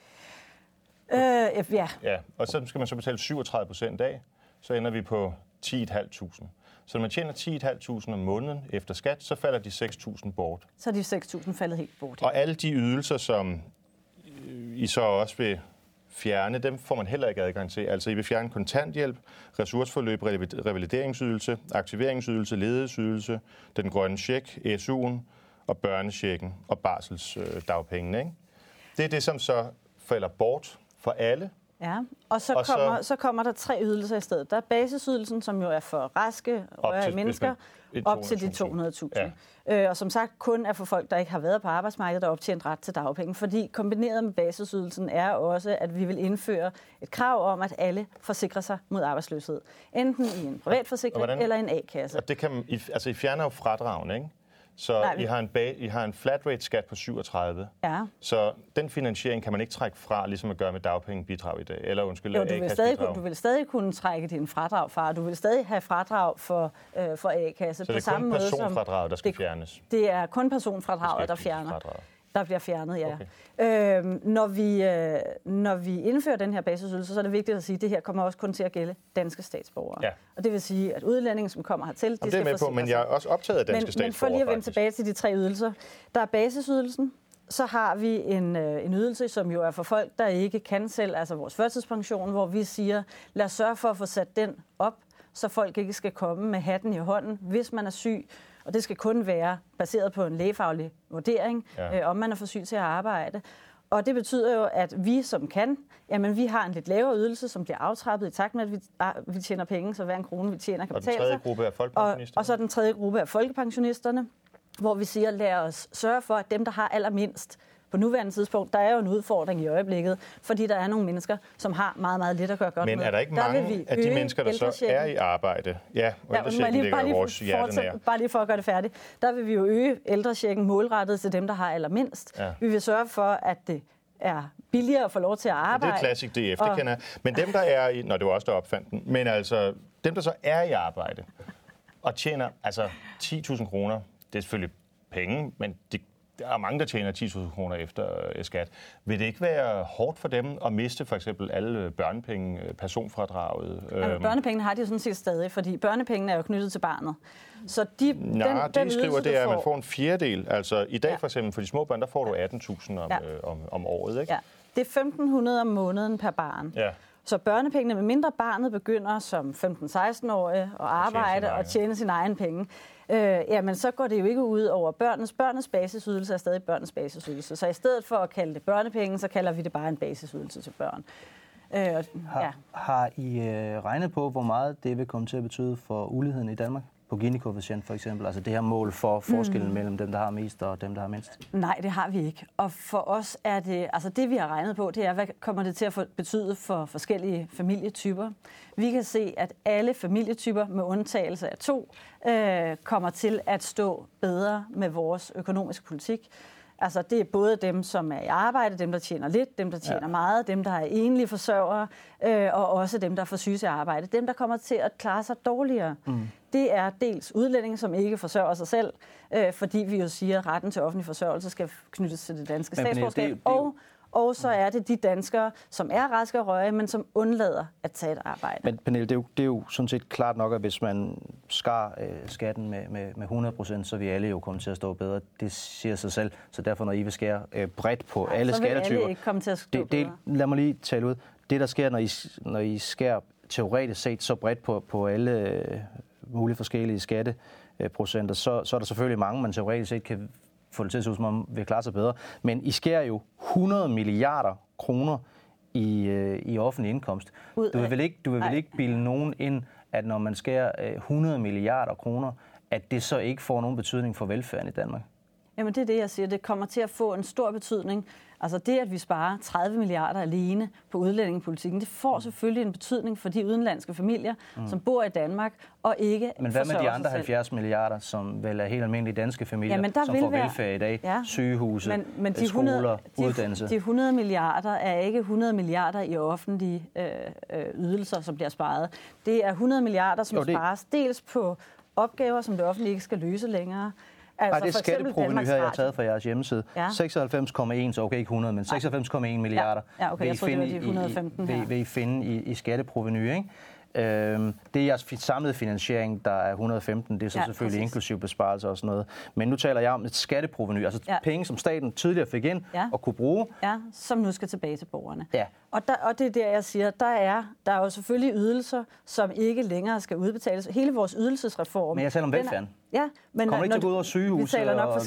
Øh, ja. ja. Og så skal man så betale 37 procent af, så ender vi på 10.500. Så når man tjener 10.500 om måneden efter skat, så falder de 6.000 bort. Så er de 6.000 faldet helt bort. Ja. Og alle de ydelser, som I så også vil fjerne, dem får man heller ikke adgang til. Altså I vil fjerne kontanthjælp, ressourceforløb, revalideringsydelse, aktiveringsydelse, ledighedsydelse, den grønne check, SU'en og børnechecken og barselsdagpengene. Ikke? Det er det, som så falder bort for alle, Ja, og så, og kommer, så... så kommer der tre ydelser i stedet. Der er basisydelsen, som jo er for raske rørige mennesker, op til de 200.000. Ja. Øh, og som sagt kun er for folk, der ikke har været på arbejdsmarkedet og optjent ret til dagpenge. Fordi kombineret med basisydelsen er også, at vi vil indføre et krav om, at alle forsikrer sig mod arbejdsløshed. Enten i en privat forsikring eller en A-kasse. Og det kan, altså I fjerner jo fradragen, ikke? Så Nej, I, har en ba- I har en flat rate skat på 37. Ja. Så den finansiering kan man ikke trække fra, ligesom at gøre med dagpengebidrag i dag. Eller undskyld, jo, du vil, stadig, du vil stadig kunne trække din fradrag fra. Du vil stadig have fradrag for, øh, for A-kasse. Så det er på kun personfradraget, der skal det, fjernes? Det er kun personfradraget, der fjerner. Fradraget. Der bliver fjernet, ja. Okay. Øhm, når, vi, øh, når vi indfører den her basisydelse, så er det vigtigt at sige, at det her kommer også kun til at gælde danske statsborgere. Ja. Og det vil sige, at udlændinge, som kommer hertil, de det er med på, men jeg er også optaget af danske men, statsborgere. Men for lige at vende tilbage til de tre ydelser. Der er basisydelsen, så har vi en, øh, en ydelse, som jo er for folk, der ikke kan selv, altså vores førtidspension, hvor vi siger, lad os sørge for at få sat den op, så folk ikke skal komme med hatten i hånden, hvis man er syg, og det skal kun være baseret på en lægefaglig vurdering, ja. øh, om man er for syg til at arbejde. Og det betyder jo, at vi som kan, jamen vi har en lidt lavere ydelse, som bliver aftrappet i takt med, at vi, ah, vi tjener penge, så hver en krone, vi tjener, kan betale sig. Og den tredje gruppe er folkepensionisterne. Og, og så den tredje gruppe er folkepensionisterne, hvor vi siger, lad os sørge for, at dem, der har allermindst, på nuværende tidspunkt. Der er jo en udfordring i øjeblikket, fordi der er nogle mennesker, som har meget, meget lidt at gøre godt Men med. er der ikke der mange af de mennesker, der så er i arbejde? Ja, og ja, lige, ligger bare lige, vores hjerte Bare lige for at gøre det færdigt. Der vil vi jo øge ældrechecken målrettet til dem, der har allermindst. Ja. Vi vil sørge for, at det er billigere at få lov til at arbejde. Det er klassisk DF, og... det kender jeg. Men dem, der er i... Nå, det var også der opfandt den. Men altså, dem, der så er i arbejde og tjener altså 10.000 kroner, det er selvfølgelig penge, men de, der er mange, der tjener 10.000 kroner efter øh, skat. Vil det ikke være hårdt for dem at miste for eksempel alle børnepenge, øh, personfradraget? Ja, øhm? børnepengene har de jo sådan set stadig, fordi børnepengene er jo knyttet til barnet. Så de, Nej, den, det den de skriver, det er, at man får en fjerdedel. Altså i dag ja. for eksempel for de små børn, der får du 18.000 om, ja. øh, om, om året. Ikke? Ja. Det er 1.500 om måneden per barn. Ja. Så børnepengene, med mindre barnet begynder som 15-16-årig at arbejde og tjene sine egen penge, øh, jamen så går det jo ikke ud over børnenes. Børnenes basisydelse er stadig børnenes basisydelse. Så i stedet for at kalde det børnepenge, så kalder vi det bare en basisydelse til børn. Øh, ja. har, har I øh, regnet på, hvor meget det vil komme til at betyde for uligheden i Danmark? På Gini-koefficient for eksempel? Altså det her mål for forskellen mm. mellem dem, der har mest og dem, der har mindst? Nej, det har vi ikke. Og for os er det, altså det vi har regnet på, det er, hvad kommer det til at betyde for forskellige familietyper. Vi kan se, at alle familietyper, med undtagelse af to, øh, kommer til at stå bedre med vores økonomiske politik. Altså det er både dem, som er i arbejde, dem, der tjener lidt, dem, der tjener ja. meget, dem, der er enlige forsørgere, øh, og også dem, der får syge arbejde. Dem, der kommer til at klare sig dårligere, mm. Det er dels udlændinge, som ikke forsørger sig selv, øh, fordi vi jo siger, at retten til offentlig forsørgelse skal knyttes til det danske statsborgerskab, det, det, og og så er det de danskere, som er raske og røge, men som undlader at tage et arbejde. Men Pernille, det er jo, det er jo sådan set klart nok, at hvis man skar øh, skatten med, med, med 100 procent, så vil alle jo komme til at stå bedre. Det siger sig selv. Så derfor, når I vil skære øh, bredt på ja, alle skattetyper... Alle ikke komme til at stå det, det, Lad mig lige tale ud. Det, der sker, når I, når I skærer teoretisk set så bredt på, på alle øh, mulige forskellige skatteprocenter, så, så er der selvfølgelig mange, man teoretisk set kan få det til at se ud, som om vi klarer sig bedre. Men I skærer jo 100 milliarder kroner i, øh, i offentlig indkomst. Du vil vel ikke, du vil vel ikke bilde nogen ind, at når man skærer øh, 100 milliarder kroner, at det så ikke får nogen betydning for velfærden i Danmark? Jamen det er det, jeg siger. Det kommer til at få en stor betydning Altså det, at vi sparer 30 milliarder alene på udlændingepolitikken, det får selvfølgelig en betydning for de udenlandske familier, mm. som bor i Danmark og ikke Men hvad med de andre 70 milliarder, som vel er helt almindelige danske familier, Jamen, der som får være... velfærd i dag, ja. sygehuse, men, men de 100, skoler, de, uddannelse? De 100 milliarder er ikke 100 milliarder i offentlige øh, øh, ydelser, som bliver sparet. Det er 100 milliarder, som jo, det... spares dels på opgaver, som det offentlige ikke skal løse længere, Altså, Ej, det er skatteproveny her, jeg har taget fra jeres hjemmeside. Ja. 96,1, så okay, ikke 100, men 96,1 milliarder ja. Ja, okay, vil, I finde, det var de 115 i, vil, vil I finde i, i skatteproveny, ikke? Øhm, det er jeres samlede finansiering, der er 115. Det er så ja, selvfølgelig præcis. inklusiv besparelser og sådan noget. Men nu taler jeg om et skatteproveny, altså ja. penge, som staten tidligere fik ind ja. og kunne bruge. Ja, som nu skal tilbage til borgerne. Ja. Og, der, og det er der, jeg siger, der er, der er jo selvfølgelig ydelser, som ikke længere skal udbetales. Hele vores ydelsesreform... Men jeg taler om velfærden. Ja, men kommer det ikke til at gå ud over sygehus og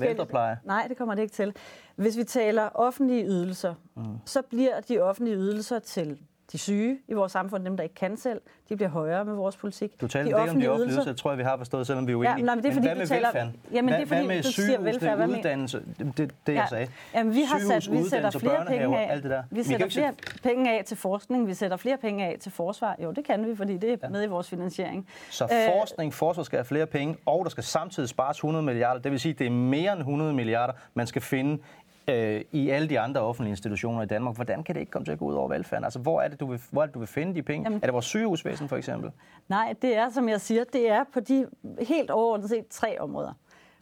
ældrepleje? Nej, det kommer det ikke til. Hvis vi taler offentlige ydelser, mm. så bliver de offentlige ydelser til de syge i vores samfund, dem der ikke kan selv, de bliver højere med vores politik. Du taler de ikke om de offentlige ydelser, tror jeg, vi har forstået, selvom vi er uenige. Ja, nej, men det er fordi, men hvad med velfærden? Jamen, det er, fordi, hvad med sygehusene, hvad uddannelse? Det, det, det ja. jeg sagde. Jamen, vi har sat, vi sætter flere penge af. Alt det der. Vi sætter flere penge af til forskning, vi sætter flere penge af til forsvar. Jo, det kan vi, fordi det er ja. med i vores finansiering. Så øh, forskning, forsvar skal have flere penge, og der skal samtidig spares 100 milliarder. Det vil sige, at det er mere end 100 milliarder, man skal finde øh, i alle de andre offentlige institutioner i Danmark. Hvordan kan det ikke komme til at gå ud over velfærden? Altså, hvor er det, du vil, hvor er det, du vil finde de penge? Jamen, er det vores sygehusvæsen, for eksempel? Nej, det er, som jeg siger, det er på de helt overordnet set tre områder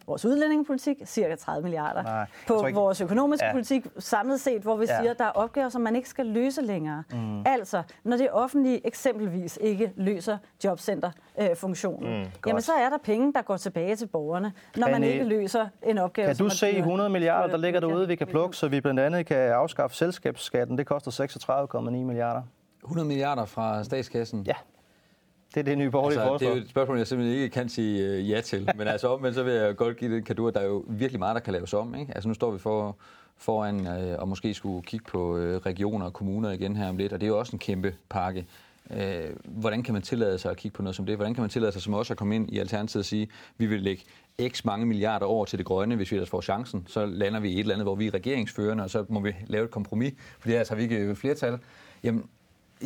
vores udlændingepolitik, cirka 30 milliarder. Nej, på ikke... vores økonomiske ja. politik samlet set, hvor vi ja. siger, at der er opgaver, som man ikke skal løse længere. Mm. Altså, når det offentlige eksempelvis ikke løser jobcenterfunktionen, mm, jamen så er der penge, der går tilbage til borgerne, når kan man ikke løser en opgave. Kan du se 100 milliarder, der ligger derude, vi kan plukke, så vi blandt andet kan afskaffe selskabsskatten? Det koster 36,9 milliarder. 100 milliarder fra statskassen? Ja. Det er det nye borgerlige altså, Det er jo et spørgsmål, jeg simpelthen ikke kan sige uh, ja til. Men altså omvendt, så vil jeg godt give det kado, at der er jo virkelig meget, der kan laves om. Ikke? Altså nu står vi for, foran uh, og måske skulle kigge på uh, regioner og kommuner igen her om lidt, og det er jo også en kæmpe pakke. Øh, hvordan kan man tillade sig at kigge på noget som det? Hvordan kan man tillade sig som også at komme ind i Alternativet og sige, vi vil lægge x mange milliarder over til det grønne, hvis vi ellers får chancen. Så lander vi i et eller andet, hvor vi er regeringsførende, og så må vi lave et kompromis, for ellers har vi ikke flertal. Jamen,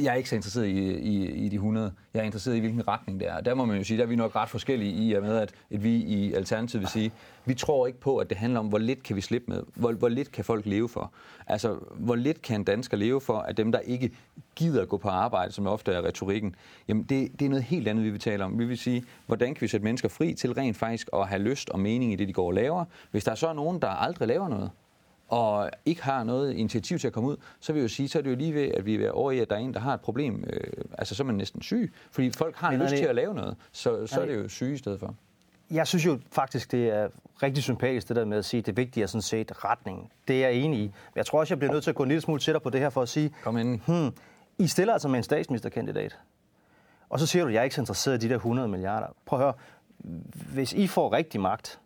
jeg er ikke så interesseret i, i, i de 100. Jeg er interesseret i, hvilken retning det er. Der må man jo sige, der er vi nok ret forskellige i, og med, at, at vi i Alternativet vil sige, vi tror ikke på, at det handler om, hvor lidt kan vi slippe med. Hvor, hvor lidt kan folk leve for. Altså, hvor lidt kan en dansker leve for, at dem, der ikke gider at gå på arbejde, som ofte er retorikken, jamen det, det er noget helt andet, vi vil tale om. Vi vil sige, hvordan kan vi sætte mennesker fri til rent faktisk at have lyst og mening i det, de går og laver. Hvis der er så nogen, der aldrig laver noget, og ikke har noget initiativ til at komme ud, så vil jeg jo sige, så er det jo lige ved, at vi er over i, at der er en, der har et problem. Øh, altså, så er man næsten syg, fordi folk har Men lyst det... til at lave noget. Så, så er det jo syge i stedet for. Jeg synes jo faktisk, det er rigtig sympatisk, det der med at sige, at det vigtige er sådan set retningen. Det er jeg enig i. Jeg tror også, jeg bliver nødt til at gå en lille smule tættere på det her for at sige, Kom ind. Hmm, I stiller altså med en statsministerkandidat. Og så siger du, at jeg er ikke så interesseret i de der 100 milliarder. Prøv at høre. Hvis I får rigtig magt,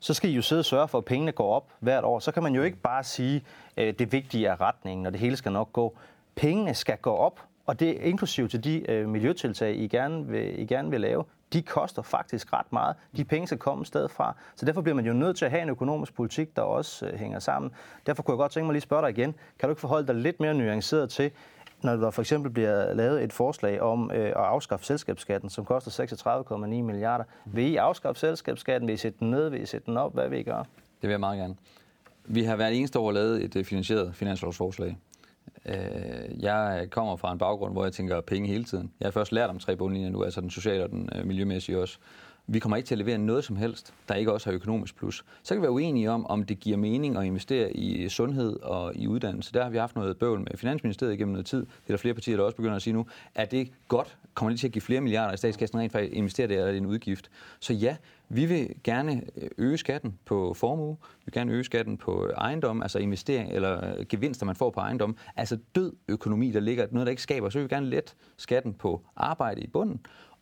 så skal I jo sidde og sørge for, at pengene går op hvert år. Så kan man jo ikke bare sige, at det vigtige er retningen, og det hele skal nok gå. Pengene skal gå op, og det er inklusiv til de øh, miljøtiltag, I gerne, vil, I gerne vil lave. De koster faktisk ret meget. De penge skal komme et sted fra. Så derfor bliver man jo nødt til at have en økonomisk politik, der også øh, hænger sammen. Derfor kunne jeg godt tænke mig lige at spørge dig igen. Kan du ikke forholde dig lidt mere nuanceret til, når der for eksempel bliver lavet et forslag om øh, at afskaffe selskabsskatten, som koster 36,9 milliarder. Vil I afskaffe selskabsskatten? Vil I sætte den ned? Vil I sætte den op? Hvad vil I gøre? Det vil jeg meget gerne. Vi har hvert eneste år lavet et øh, finansieret finanslovsforslag. Øh, jeg kommer fra en baggrund, hvor jeg tænker penge hele tiden. Jeg har først lært om tre bundlinjer nu, altså den sociale og den øh, miljømæssige også. Vi kommer ikke til at levere noget som helst, der ikke også har økonomisk plus. Så kan vi være uenige om, om det giver mening at investere i sundhed og i uddannelse. Der har vi haft noget bøvl med Finansministeriet gennem noget tid. Det er der flere partier, der også begynder at sige nu. Er det godt? Kommer det til at give flere milliarder i statskassen rent faktisk investere det, eller er det en udgift? Så ja, vi vil gerne øh, øge skatten på formue, vi vil gerne øge skatten på ejendom, altså investering eller øh, gevinster, man får på ejendom. Altså død økonomi, der ligger noget, der ikke skaber. Så vil vi gerne lette skatten på arbejde i bunden,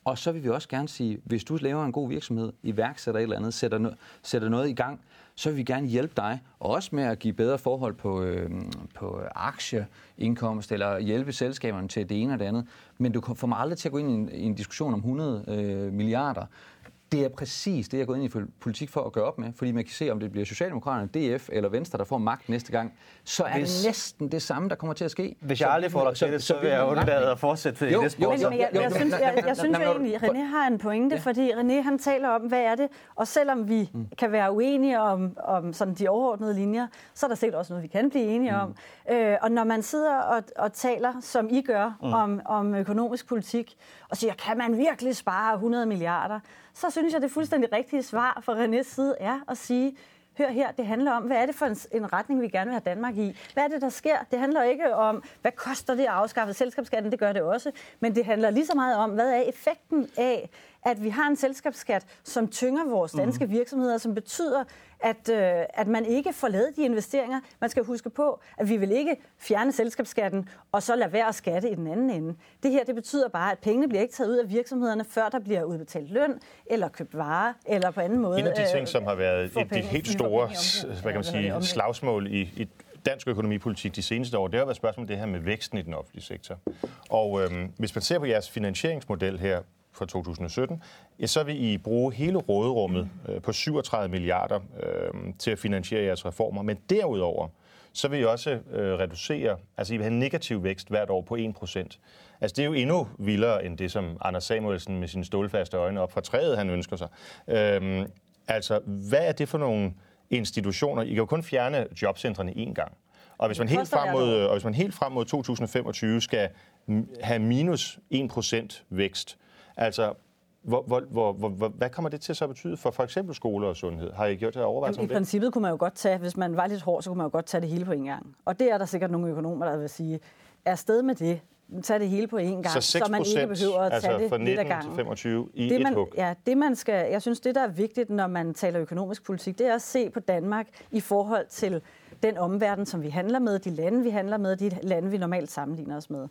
og så vil vi også gerne sige, hvis du laver en god virksomhed, iværksætter et eller andet, sætter, no, sætter noget i gang, så vil vi gerne hjælpe dig, og også med at give bedre forhold på, øh, på aktieindkomst, eller hjælpe selskaberne til det ene og det andet. Men du får mig aldrig til at gå ind i en, i en diskussion om 100 øh, milliarder. Det er præcis det, jeg går ind i politik for at gøre op med, fordi man kan se, om det bliver Socialdemokraterne, DF eller Venstre, der får magt næste gang, så er hvis, det næsten det samme, der kommer til at ske. Hvis jeg aldrig får dig til det, så, så vil jeg undlade at fortsætte jo, i det spor. Men, men jeg, jeg, synes, jeg, jeg synes jo egentlig, at René har en pointe, ja. fordi René han taler om, hvad er det, og selvom vi mm. kan være uenige om, om sådan de overordnede linjer, så er der sikkert også noget, vi kan blive enige mm. om. Øh, og når man sidder og, og taler, som I gør, mm. om, om økonomisk politik, og siger, kan man virkelig spare 100 milliarder, så synes jeg, det fuldstændig rigtige svar fra Renés side er at sige, hør her, det handler om, hvad er det for en, en retning, vi gerne vil have Danmark i? Hvad er det, der sker? Det handler ikke om, hvad koster det at afskaffe selskabsskatten, det gør det også, men det handler lige så meget om, hvad er effekten af, at vi har en selskabsskat, som tynger vores danske mm. virksomheder, som betyder, at, øh, at man ikke får lavet de investeringer. Man skal huske på, at vi vil ikke fjerne selskabsskatten og så lade være at skatte i den anden ende. Det her det betyder bare, at pengene bliver ikke taget ud af virksomhederne, før der bliver udbetalt løn, eller købt varer, eller på anden måde. En af de ting, øh, som har været et af de helt store hvad kan man sige, slagsmål i, i dansk økonomipolitik de seneste år, det har været spørgsmål om det her med væksten i den offentlige sektor. Og øhm, hvis man ser på jeres finansieringsmodel her for 2017, ja, så vil I bruge hele råderummet øh, på 37 milliarder øh, til at finansiere jeres reformer. Men derudover, så vil I også øh, reducere, altså I vil have en negativ vækst hvert år på 1 procent. Altså det er jo endnu vildere end det, som Anders Samuelsen med sine stålfaste øjne op fra træet, han ønsker sig. Øh, altså, hvad er det for nogle institutioner? I kan jo kun fjerne jobcentrene én gang. Og hvis man, helt frem mod, og hvis man helt frem mod 2025 skal have minus 1% vækst, Altså, hvor, hvor, hvor, hvor, hvad kommer det til så at betyde for for eksempel skole og sundhed? Har I gjort det overvejelser om det? I princippet kunne man jo godt tage, hvis man var lidt hård, så kunne man jo godt tage det hele på en gang. Og det er der sikkert nogle økonomer, der vil sige, er sted med det, tage det hele på en gang, så, så man ikke behøver at tage altså det lidt af gangen. til 25 i det, man, et hug. Ja, det man skal, jeg synes, det der er vigtigt, når man taler økonomisk politik, det er at se på Danmark i forhold til den omverden, som vi handler med, de lande, vi handler med, de lande, vi normalt sammenligner os med.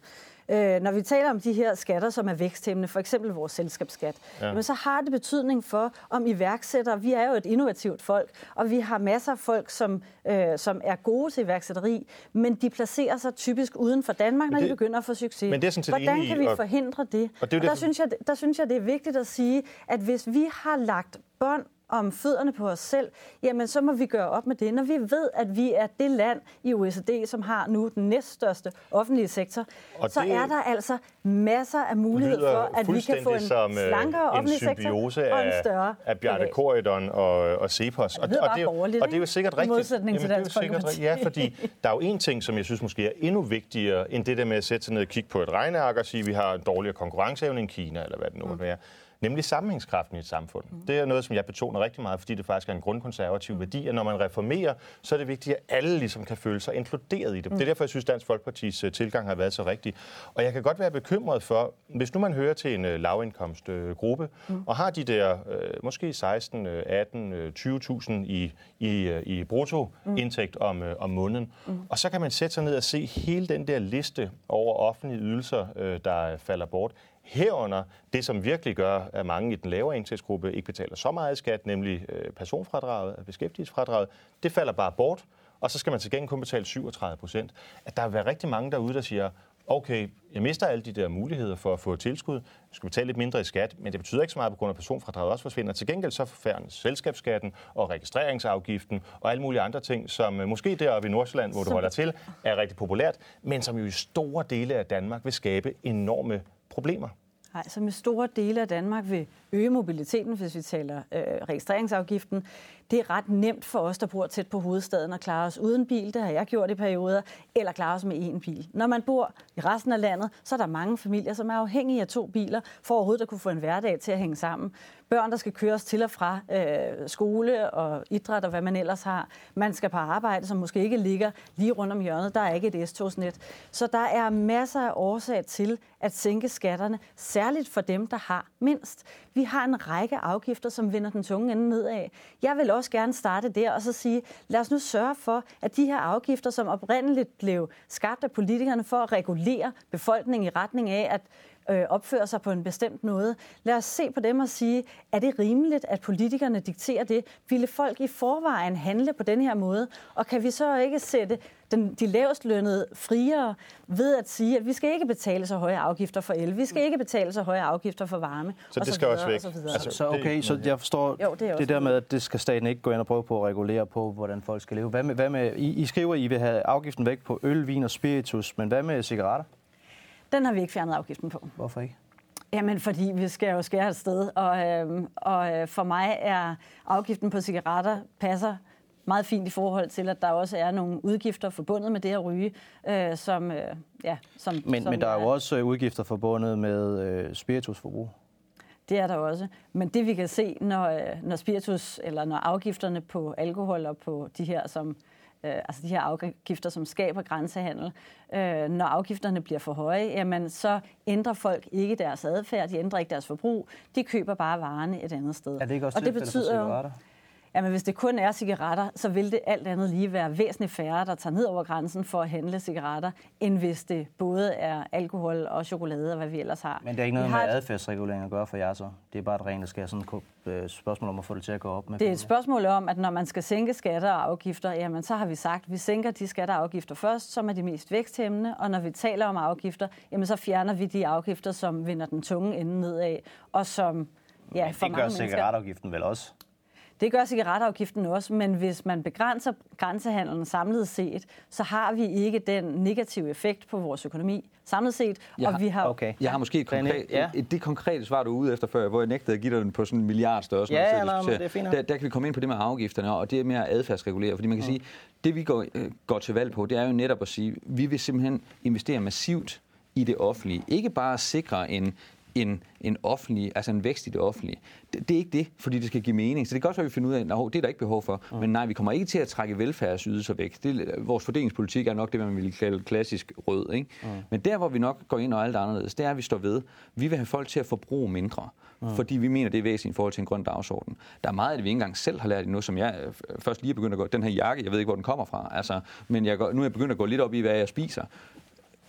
Øh, når vi taler om de her skatter, som er væksthæmmende, for eksempel vores selskabsskat, ja. jamen, så har det betydning for, om iværksættere, vi er jo et innovativt folk, og vi har masser af folk, som, øh, som er gode til iværksætteri, men de placerer sig typisk uden for Danmark, når det, de begynder at få succes. Men det er sådan Hvordan kan vi forhindre det? Og, det og der, synes jeg, der synes jeg, det er vigtigt at sige, at hvis vi har lagt bånd om fødderne på os selv, jamen så må vi gøre op med det. Når vi ved, at vi er det land i OECD, som har nu den næststørste offentlige sektor, og så er der altså masser af mulighed for, at vi kan få en som, øh, slankere offentlig sektor og en større af Bjarne Korydon og, og Cepos. Og, det, og, det, og det er jo sikkert rigtigt. I modsætning til Dansk sikkert, Ja, fordi der er jo en ting, som jeg synes måske er endnu vigtigere, end det der med at sætte sig ned og kigge på et regneark og sige, at vi har en dårligere konkurrenceevne end Kina, eller hvad det nu mm. være nemlig sammenhængskraften i et samfund. Mm. Det er noget, som jeg betoner rigtig meget, fordi det faktisk er en grundkonservativ mm. værdi, at når man reformerer, så er det vigtigt, at alle ligesom kan føle sig inkluderet i det. Mm. Det er derfor, jeg synes, Dansk Folkepartis uh, tilgang har været så rigtig. Og jeg kan godt være bekymret for, hvis nu man hører til en uh, lavindkomstgruppe, uh, mm. og har de der måske 16, uh, 18, uh, 20.000 i, i, i bruttoindtægt mm. om, om måneden, mm. og så kan man sætte sig ned og se hele den der liste over offentlige ydelser, der falder bort Herunder det, som virkelig gør, at mange i den lavere indtægtsgruppe ikke betaler så meget skat, nemlig øh, personfradraget, beskæftigelsesfradraget, det falder bare bort, og så skal man til gengæld kun betale 37 procent. At der vil være rigtig mange derude, der siger, okay, jeg mister alle de der muligheder for at få tilskud, jeg skal betale lidt mindre i skat, men det betyder ikke så meget på grund af, personfradraget også forsvinder. Til gengæld så forfærdes selskabsskatten og registreringsafgiften og alle mulige andre ting, som øh, måske deroppe i Nordsjælland, hvor du holder til, er rigtig populært, men som jo i store dele af Danmark vil skabe enorme problemer. Nej, som i store dele af Danmark vil øge mobiliteten, hvis vi taler øh, registreringsafgiften. Det er ret nemt for os, der bor tæt på hovedstaden, at klare os uden bil. Det har jeg gjort i perioder. Eller klare os med én bil. Når man bor i resten af landet, så er der mange familier, som er afhængige af to biler, for overhovedet at kunne få en hverdag til at hænge sammen børn, der skal køres til og fra øh, skole og idræt og hvad man ellers har. Man skal på arbejde, som måske ikke ligger lige rundt om hjørnet. Der er ikke et S-togsnet. Så der er masser af årsag til at sænke skatterne, særligt for dem, der har mindst. Vi har en række afgifter, som vender den tunge ende nedad. Jeg vil også gerne starte der og så sige, lad os nu sørge for, at de her afgifter, som oprindeligt blev skabt af politikerne for at regulere befolkningen i retning af, at øh, opfører sig på en bestemt måde. Lad os se på dem og sige, er det rimeligt, at politikerne dikterer det? Ville folk i forvejen handle på den her måde? Og kan vi så ikke sætte den, de lavest lønnede friere ved at sige, at vi skal ikke betale så høje afgifter for el, vi skal ikke betale så høje afgifter for varme. Så det skal også væk. Så, altså, så okay, så jeg forstår jo, det, det der med, at det skal staten ikke gå ind og prøve på at regulere på, hvordan folk skal leve. Hvad med, hvad med I, I skriver, at I vil have afgiften væk på øl, vin og spiritus, men hvad med cigaretter? Den har vi ikke fjernet afgiften på. Hvorfor ikke? Jamen, fordi vi skal jo skære et sted, og, øh, og for mig er afgiften på cigaretter passer meget fint i forhold til, at der også er nogle udgifter forbundet med det at ryge, øh, som, øh, ja, som, men, som men der er jo også øh, udgifter forbundet med øh, spiritusforbrug. Det er der også. Men det vi kan se, når, øh, når spiritus eller når afgifterne på alkohol og på de her, som øh, altså de her afgifter, som skaber grænsehandel, øh, når afgifterne bliver for høje, jamen så ændrer folk ikke deres adfærd, de ændrer ikke deres forbrug, de køber bare varerne et andet sted. Er det ikke også og det betyder jo, Jamen, hvis det kun er cigaretter, så vil det alt andet lige være væsentligt færre, der tager ned over grænsen for at handle cigaretter, end hvis det både er alkohol og chokolade og hvad vi ellers har. Men det er ikke noget med adfærdsregulering at gøre for jer så? Det er bare et rent skal sådan et øh, spørgsmål om at få det til at gå op med? Det er et spørgsmål om, at når man skal sænke skatter og afgifter, jamen så har vi sagt, at vi sænker de skatter og afgifter først, som er de mest væksthæmmende, og når vi taler om afgifter, jamen så fjerner vi de afgifter, som vinder den tunge ende nedad, og som Ja, Men det gør cigaretafgiften vel også? Det gør cigaretafgiften også, men hvis man begrænser grænsehandlen samlet set, så har vi ikke den negative effekt på vores økonomi samlet set. Jeg og vi har, okay. Jeg har måske et konkret, ja. et, det konkrete svar, du er ude efter før, hvor jeg nægtede at give dig den på sådan en milliard størrelse. Ja, eller, det er fint. Der, der kan vi komme ind på det med afgifterne, og det er mere adfærdsregulere. Fordi man kan ja. sige, det vi går, øh, går til valg på, det er jo netop at sige, vi vil simpelthen investere massivt i det offentlige. Ikke bare sikre en en, en offentlig, altså en vækst i det offentlige. Det, det er ikke det, fordi det skal give mening. Så det kan også være, at vi finder ud af, at det er der ikke behov for. Mm. Men nej, vi kommer ikke til at trække velfærdsydelser væk. Det, vores fordelingspolitik er nok det, man vil kalde klassisk rød. Ikke? Mm. Men der, hvor vi nok går ind og alt anderledes, det er, at vi står ved. Vi vil have folk til at forbruge mindre. Mm. Fordi vi mener, det er væsentligt i forhold til en grøn dagsorden. Der er meget af det, vi ikke engang selv har lært endnu, som jeg øh, først lige er begyndt at gå. Den her jakke, jeg ved ikke, hvor den kommer fra. Altså, men jeg går, nu er jeg begyndt at gå lidt op i, hvad jeg spiser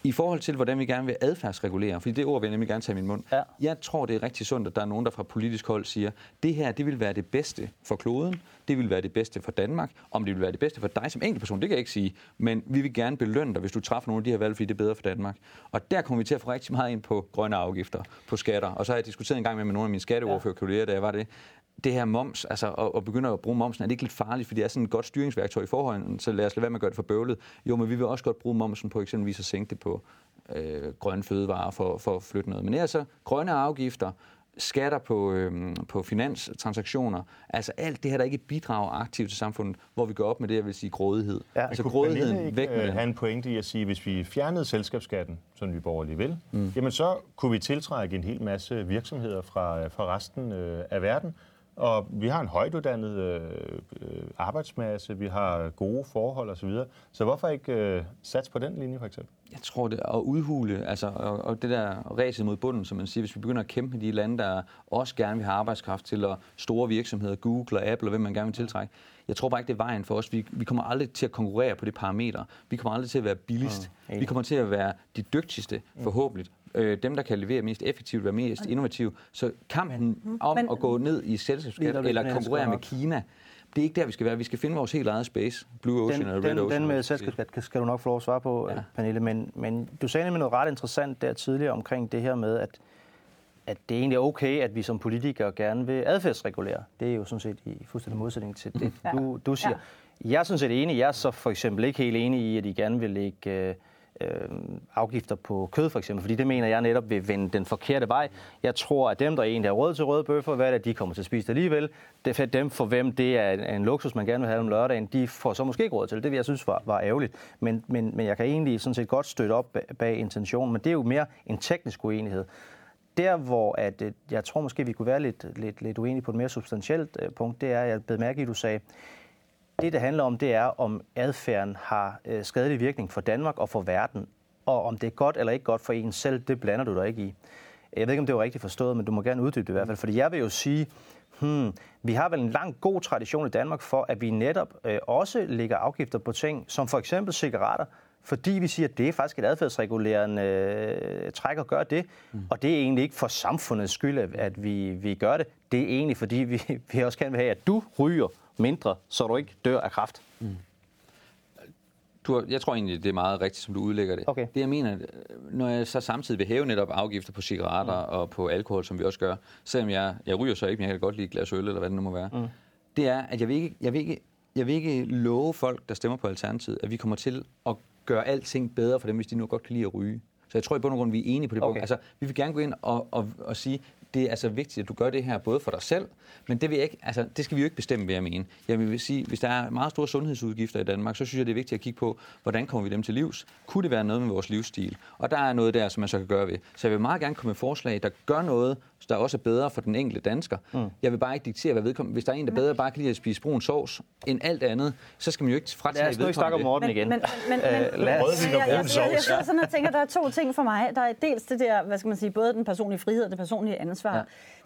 i forhold til, hvordan vi gerne vil adfærdsregulere, fordi det ord vil jeg nemlig gerne tage i min mund. Ja. Jeg tror, det er rigtig sundt, at der er nogen, der fra politisk hold siger, det her, det vil være det bedste for kloden, det vil være det bedste for Danmark. Om det vil være det bedste for dig som enkeltperson, det kan jeg ikke sige, men vi vil gerne belønne dig, hvis du træffer nogle af de her valg, fordi det er bedre for Danmark. Og der kommer vi til at få rigtig meget ind på grønne afgifter, på skatter. Og så har jeg diskuteret en gang med, med nogle af mine skatteordførerkolleger, da jeg var det, det her moms, altså at, at begynde at bruge momsen, er det ikke lidt farligt, fordi det er sådan et godt styringsværktøj i forhold, så lad os lade være med at gøre det for bøvlet. Jo, men vi vil også godt bruge momsen på eksempelvis at sænke det på øh, grønne fødevarer for, for at flytte noget. Men er altså grønne afgifter, skatter på, øh, på finanstransaktioner, altså alt det her, der ikke bidrager aktivt til samfundet, hvor vi går op med det, jeg vil sige grådighed. Ja. Altså grådigheden ikke, væk med det. have en pointe i at sige, at hvis vi fjernede selskabsskatten, som vi borgerlige vil, mm. jamen så kunne vi tiltrække en hel masse virksomheder fra, fra resten øh, af verden, og vi har en højtuddannet øh, øh, arbejdsmasse, vi har gode forhold osv. Så, så hvorfor ikke øh, satse på den linje for eksempel? Jeg tror det, at udhule, altså, og, og det der ræset mod bunden, som man siger, hvis vi begynder at kæmpe med de lande, der også gerne vil have arbejdskraft til, og store virksomheder, Google og Apple, og hvem man gerne vil tiltrække, jeg tror bare ikke, det er vejen for os. Vi, vi kommer aldrig til at konkurrere på det parameter. Vi kommer aldrig til at være billigst. Mm, vi kommer til at være de dygtigste, forhåbentlig, øh, dem, der kan levere mest effektivt, være mest innovative. Så kampen mm. om men, at gå ned i selskabsskat eller konkurrere med Kina, det er ikke der, vi skal være. Vi skal finde vores helt eget space. Blue Ocean den, og Red den, Ocean. Den med selskabsskat skal du nok få lov at svare på, ja. Pernille. Men, men du sagde nemlig noget ret interessant der tidligere omkring det her med, at, at det egentlig er okay, at vi som politikere gerne vil adfærdsregulere. Det er jo sådan set i fuldstændig modsætning til det, *laughs* du, du siger. Ja. Jeg er sådan set enig. Jeg er så for eksempel ikke helt enig i, at I gerne vil lægge øh, øh, afgifter på kød for eksempel, fordi det mener jeg netop vil vende den forkerte vej. Jeg tror, at dem, der egentlig har råd til røde bøffer, hvad det, de kommer til at spise det alligevel. Det er dem, for hvem det er en luksus, man gerne vil have om lørdagen, de får så måske ikke råd til det. Det vil jeg synes var, var ærgerligt. Men, men, men jeg kan egentlig sådan set godt støtte op bag intentionen, men det er jo mere en teknisk uenighed der, hvor at, øh, jeg tror måske, vi kunne være lidt, lidt, lidt uenige på et mere substantielt øh, punkt, det er, at jeg blev mærke i, at du sagde, det, det handler om, det er, om adfærden har øh, skadelig virkning for Danmark og for verden. Og om det er godt eller ikke godt for en selv, det blander du dig ikke i. Jeg ved ikke, om det var rigtigt forstået, men du må gerne uddybe det i hvert fald. Fordi jeg vil jo sige, hmm, vi har vel en lang god tradition i Danmark for, at vi netop øh, også lægger afgifter på ting, som for eksempel cigaretter, fordi vi siger, at det er faktisk et adfærdsregulerende øh, træk at gøre det. Mm. Og det er egentlig ikke for samfundets skyld, at vi, vi gør det. Det er egentlig, fordi vi, *laughs* vi også gerne vil have, at du ryger mindre, så du ikke dør af kraft. Mm. Du, jeg tror egentlig, det er meget rigtigt, som du udlægger det. Okay. Det jeg mener, når jeg så samtidig vil hæve netop afgifter på cigaretter mm. og på alkohol, som vi også gør, selvom jeg, jeg ryger så ikke, men jeg kan godt lide et glas øl, eller hvad det nu må være, mm. det er, at jeg vil, ikke, jeg, vil ikke, jeg vil ikke love folk, der stemmer på Alternativet, at vi kommer til at gøre alting bedre for dem, hvis de nu godt kan lide at ryge. Så jeg tror i bund og grund, vi er enige på det okay. punkt. Altså, vi vil gerne gå ind og, og, og sige, det er altså vigtigt, at du gør det her både for dig selv, men det, vil jeg ikke, altså, det skal vi jo ikke bestemme, vil jeg mene. Jeg vil sige, hvis der er meget store sundhedsudgifter i Danmark, så synes jeg, det er vigtigt at kigge på, hvordan kommer vi dem til livs? Kunne det være noget med vores livsstil? Og der er noget der, som man så kan gøre ved. Så jeg vil meget gerne komme med forslag, der gør noget, der også er bedre for den enkelte dansker. Mm. Jeg vil bare ikke diktere, hvad vedkommende... Hvis der er en, der bedre bare kan lide at spise brun sovs end alt andet, så skal man jo ikke fratage vedkommende Lad os nu ikke om Morten igen. Men, men, men, øh, lad os. Jeg, jeg, jeg, jeg sidder sådan og tænker, der er to ting for mig. Der er dels det der, hvad skal man sige, både den personlige frihed og det personlige ansvar. Ja.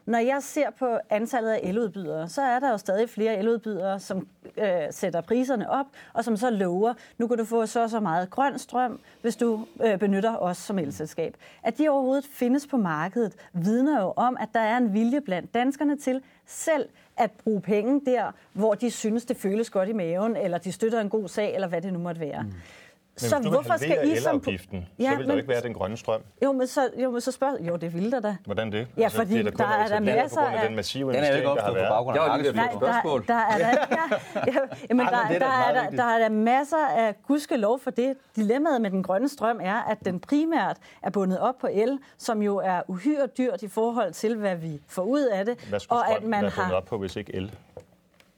Når jeg ser på antallet af eludbydere, så er der jo stadig flere eludbydere, som øh, sætter priserne op, og som så lover, nu kan du få så så meget grøn strøm, hvis du øh, benytter os som elselskab. At de overhovedet findes på markedet, vidner jo om, at der er en vilje blandt danskerne til selv at bruge penge der, hvor de synes, det føles godt i maven, eller de støtter en god sag, eller hvad det nu måtte være. Mm. Men så hvorfor skal I som... Ja, så vil der jo ikke være den grønne strøm. Jo, men så, jo, men så spørg... Jo, det vil der da. Hvordan det? Ja, altså, fordi det der, der er der masser af... Den massive den er jo ikke opstået på baggrund af markedsspørgsmål. Der, der er der, *laughs* ja, ja, jamen, der, der, er der, der er der masser af gudskelov for det. Dilemmaet med den grønne strøm er, at den primært er bundet op på el, som jo er uhyre dyrt i forhold til, hvad vi får ud af det. Hvad skulle og at man har... bundet op på, hvis ikke el?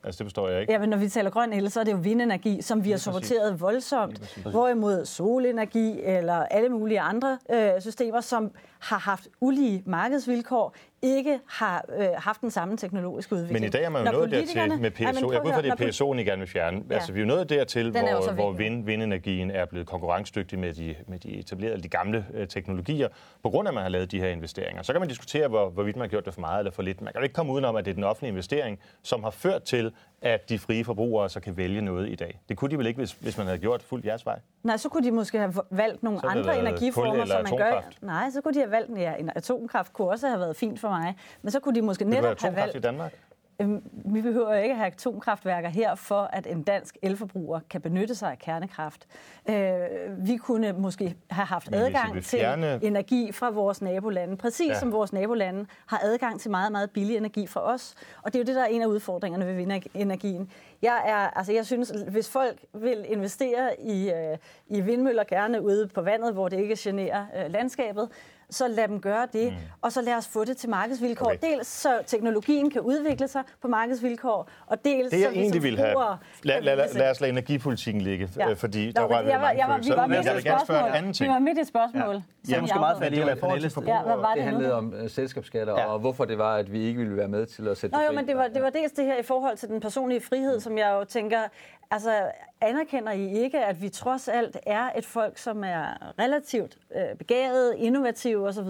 Altså, det forstår jeg ikke. Ja, men når vi taler grøn el, så er det jo vindenergi, som vi har sorteret voldsomt. Hvorimod solenergi eller alle mulige andre øh, systemer, som har haft ulige markedsvilkår, ikke har øh, haft den samme teknologiske udvikling. Men i dag er man jo nået dertil med PSO. Ja, jeg går for, det er PSO'en, I gerne vil fjerne. Ja. Altså, vi er jo nået dertil, hvor, hvor vind, vindenergien er blevet konkurrencedygtig med de, med de etablerede, de gamle øh, teknologier, på grund af, at man har lavet de her investeringer. Så kan man diskutere, hvor, hvorvidt man har gjort det for meget eller for lidt. Man kan jo ikke komme udenom, at det er den offentlige investering, som har ført til, at de frie forbrugere så kan vælge noget i dag. Det kunne de vel ikke, hvis, hvis man havde gjort fuldt jeres vej? Nej, så kunne de måske have valgt nogle så andre energiformer, som man gør. Nej, så kunne de have valgt, ja, en atomkraft kunne også have været fint for mig, men så kunne de måske netop have valgt... i Danmark? Øhm, vi behøver ikke at have atomkraftværker her, for at en dansk elforbruger kan benytte sig af kernekraft. Øh, vi kunne måske have haft Men adgang fjerne... til energi fra vores nabolande, præcis ja. som vores nabolande har adgang til meget, meget billig energi fra os. Og det er jo det, der er en af udfordringerne ved energien. Jeg, er, altså jeg synes, hvis folk vil investere i, øh, i vindmøller, gerne ude på vandet, hvor det ikke generer øh, landskabet, så lad dem gøre det, mm. og så lad os få det til markedsvilkår. Okay. Dels så teknologien kan udvikle sig på markedsvilkår, og dels det, jeg så vi egentlig vil have, lad, lad, lad, lad os lade energipolitikken ligge, ja. Øh, fordi Nå, der var, jeg var, jeg var, vi var midt i et spørgsmål. Vi var midt i et spørgsmål. Ja. Jeg måske meget fat i, det, det handlede om uh, selskabsskatter, ja. og hvorfor det var, at vi ikke ville være med til at sætte Nå, det jo, men det var, det var dels det her i forhold til den personlige frihed, som jeg jo tænker, altså anerkender I ikke, at vi trods alt er et folk, som er relativt øh, begavet, innovative osv.,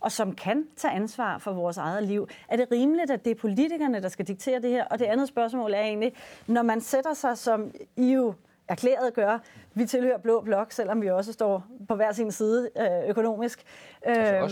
og som kan tage ansvar for vores eget liv? Er det rimeligt, at det er politikerne, der skal diktere det her? Og det andet spørgsmål er egentlig, når man sætter sig som I jo erklæret gør, vi tilhører Blå Blok, selvom vi også står på hver sin side øh, økonomisk. Altså øh,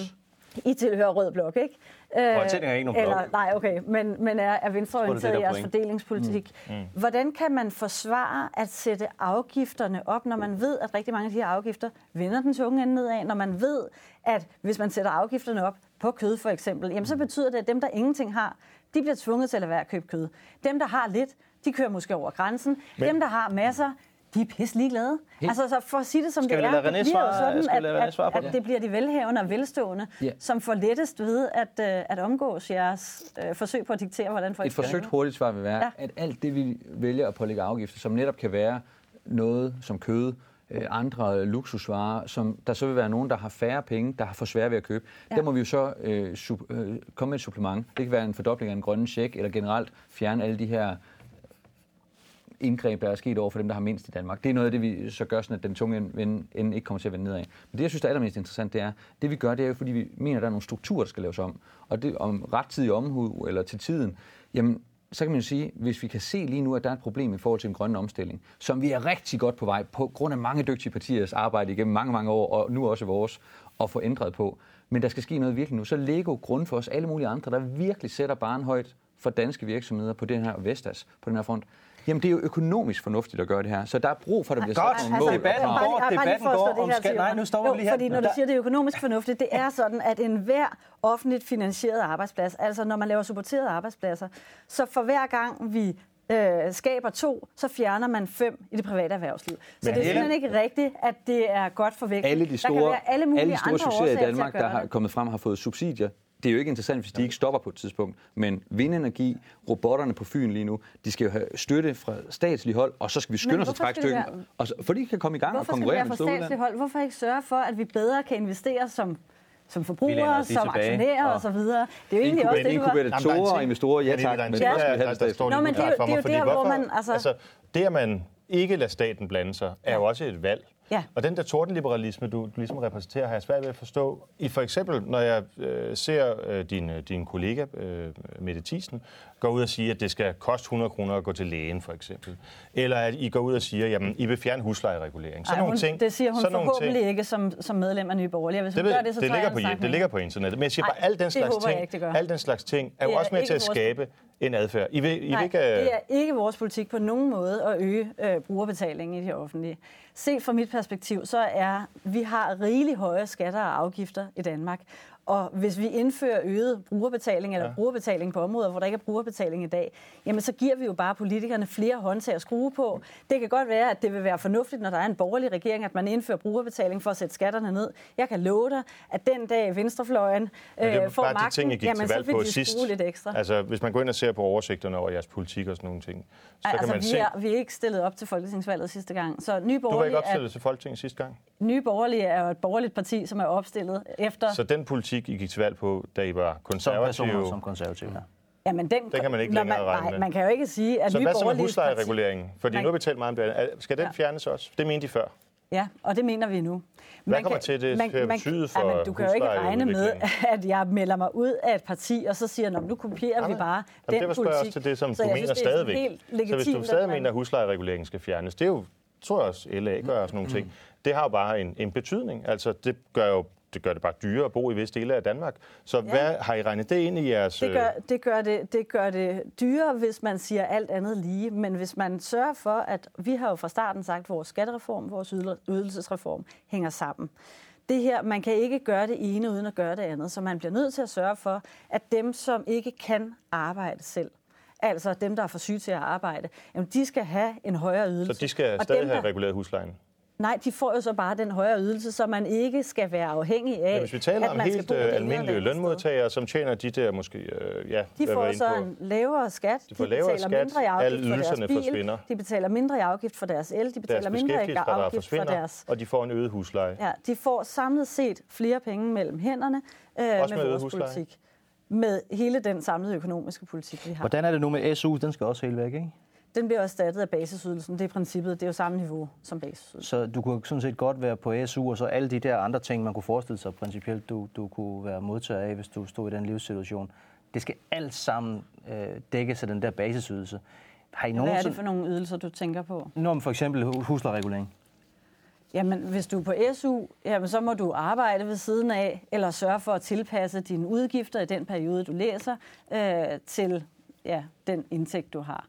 I tilhører Rød Blok, ikke? Orientering er ikke nogen eller, Nej, okay, men, men er, er venstreorienteret i jeres fordelingspolitik. Mm. Mm. Hvordan kan man forsvare at sætte afgifterne op, når man ved, at rigtig mange af de her afgifter vender den tunge ende nedad, når man ved, at hvis man sætter afgifterne op på kød for eksempel, jamen så betyder det, at dem, der ingenting har, de bliver tvunget til at lade være at købe kød. Dem, der har lidt, de kører måske over grænsen. Men... Dem, der har masser, de er pisse ligeglade. Helt. Altså, så for at sige det som skal det er, det bliver sådan, at, at, at, at det bliver de velhavende og velstående, yeah. som får lettest ved at, uh, at omgås jeres uh, forsøg på at diktere, hvordan folk Et forsøgt hurtigt svar vil være, ja. at alt det, vi vælger at pålægge afgifter, som netop kan være noget som kød, øh, andre luksusvarer, som der så vil være nogen, der har færre penge, der har for svært ved at købe. Ja. Der må vi jo så øh, sub, øh, komme med et supplement. Det kan være en fordobling af en grønne check, eller generelt fjerne alle de her indgreb, der er sket over for dem, der har mindst i Danmark. Det er noget af det, vi så gør, sådan at den tunge ende, ende ikke kommer til at vende nedad. Men det, jeg synes, der er allermest interessant, det er, det vi gør, det er jo, fordi vi mener, at der er nogle strukturer, der skal laves om. Og det om rettidig omhu eller til tiden, jamen, så kan man jo sige, hvis vi kan se lige nu, at der er et problem i forhold til en grøn omstilling, som vi er rigtig godt på vej på grund af mange dygtige partiers arbejde igennem mange, mange år, og nu også vores, at få ændret på. Men der skal ske noget virkelig nu. Så Lego grund for os, alle mulige andre, der virkelig sætter barn højt for danske virksomheder på den her Vestas, på den her front. Jamen, det er jo økonomisk fornuftigt at gøre det her. Så der er brug for, at der bliver sat nogle altså, mål. Debatten går, debatten går om skal... Nej, nu står vi lige her. Fordi når du siger, det er økonomisk fornuftigt, det er sådan, at enhver offentligt finansieret arbejdsplads, altså når man laver supporterede arbejdspladser, så for hver gang vi øh, skaber to, så fjerner man fem i det private erhvervsliv. Så Men det er simpelthen ikke rigtigt, at det er godt for væksten. Alle de store, alle mulige alle de store succeser i Danmark, der har kommet frem, har fået subsidier det er jo ikke interessant, hvis de ikke stopper på et tidspunkt. Men vindenergi, robotterne på Fyn lige nu, de skal jo have støtte fra statslig hold, og så skal vi skynde os at trække stykken, og så, for de kan komme i gang hvorfor og konkurrere med statslig hold? Hvorfor ikke sørge for, at vi bedre kan investere som som forbrugere, som aktionærer og så videre. Det er jo egentlig også det, du var... Inkubatorer og investorer, ja tak, men ja. der, der, står Nå, men det, er jo, det er jo der, hvor man... Altså... altså, det, at man ikke lader staten blande sig, er jo også et valg. Ja. Og den der tordenliberalisme, du, du ligesom repræsenterer, har jeg svært ved at forstå. I for eksempel, når jeg øh, ser øh, din, øh, din kollega, øh, Mette Thiesen, gå ud og sige, at det skal koste 100 kroner at gå til lægen, for eksempel. Eller at I går ud og siger, at I vil fjerne huslejeregulering. Så Ej, nogle hun, ting, det siger hun så forhåbentlig ting, ikke som, som medlem af Nye Borgerlige. Hvis det, hun gør det, så det, ligger på, det ligger på internettet. Men jeg siger Ej, bare, al den, slags ting, ikke, al den slags ting er jo også med til at skabe en adfærd. I vil, I Nej, vil ikke, det er ikke vores politik på nogen måde at øge øh, brugerbetalingen i det offentlige. Set fra mit perspektiv, så er, vi har rigelig høje skatter og afgifter i Danmark. Og hvis vi indfører øget brugerbetaling eller ja. brugerbetaling på områder, hvor der ikke er brugerbetaling i dag, jamen så giver vi jo bare politikerne flere håndtag at skrue på. Det kan godt være, at det vil være fornuftigt, når der er en borgerlig regering, at man indfører brugerbetaling for at sætte skatterne ned. Jeg kan love dig, at den dag venstrefløjen øh, får magten, de ting, gik jamen, til valg på sidst. lidt ekstra. Altså, hvis man går ind og ser på oversigterne over jeres politik og sådan nogle ting, så altså, kan man vi se... Er, vi er ikke stillet op til folketingsvalget sidste gang. Så Nye du var ikke opstillet er, til Folketinget sidste gang? Nye Borgerlige er jo et borgerligt parti, som er opstillet efter... Så den politik, I gik til valg på, da I var konservative... Som personer, som konservative, ja. Ja, men den, den kan man ikke længere man, regne med. Man kan jo ikke sige, at Så nye hvad så med huslejereguleringen? Fordi man, nu har vi talt meget om det. Skal den ja. fjernes også? Det mente de før. Ja, og det mener vi nu. Hvad kommer kan, til det man, man, betyde for ja, Du kan jo ikke regne med, *laughs* at jeg melder mig ud af et parti, og så siger, nu kopierer Jamen, vi bare jamen, den det var politik. også til det, som så du mener synes, stadigvæk. Så hvis du stadig mener, at huslejereguleringen skal fjernes, det er jo, tror jeg også, LA gør og sådan nogle ting. Mm. Det har jo bare en, en betydning. Altså, det gør jo det gør det bare dyrere at bo i visse dele af Danmark. Så ja. hvad har I regnet det ind i jeres... Det gør, øh, det, gør det, det gør det dyrere, hvis man siger alt andet lige. Men hvis man sørger for, at vi har jo fra starten sagt, at vores skattereform, vores ydelsesreform hænger sammen. Det her, man kan ikke gøre det ene uden at gøre det andet. Så man bliver nødt til at sørge for, at dem, som ikke kan arbejde selv, altså dem, der er for syge til at arbejde, jamen de skal have en højere ydelse. Så de skal stadig dem, have reguleret huslejen? Nej, de får jo så bare den højere ydelse, så man ikke skal være afhængig af, ja, hvis vi taler om helt øh, almindelige lønmodtagere, som tjener de der måske, øh, ja, De får så en lavere skat, de, får de lavere betaler skat, mindre i afgift for deres bil, forsvinder. de betaler mindre i afgift for deres el, de betaler mindre i afgift for deres... Og de får en øget husleje. Ja, de får samlet set flere penge mellem hænderne øh, Også med, med vores husleje. politik. Med hele den samlede økonomiske politik, vi har. Hvordan er det nu med SU? Den skal også helt væk, ikke? Den bliver erstattet af basisydelsen. Det er princippet. Det er jo samme niveau som basisydelsen. Så du kunne sådan set godt være på SU, og så alle de der andre ting, man kunne forestille sig principielt, du, du kunne være modtager af, hvis du stod i den livssituation. Det skal alt sammen øh, dækkes af den der basisydelse. Har I Hvad er det for nogle ydelser, du tænker på? Nå, for eksempel huslejeregulering. Jamen, hvis du er på SU, jamen, så må du arbejde ved siden af, eller sørge for at tilpasse dine udgifter i den periode, du læser, øh, til ja, den indtægt, du har.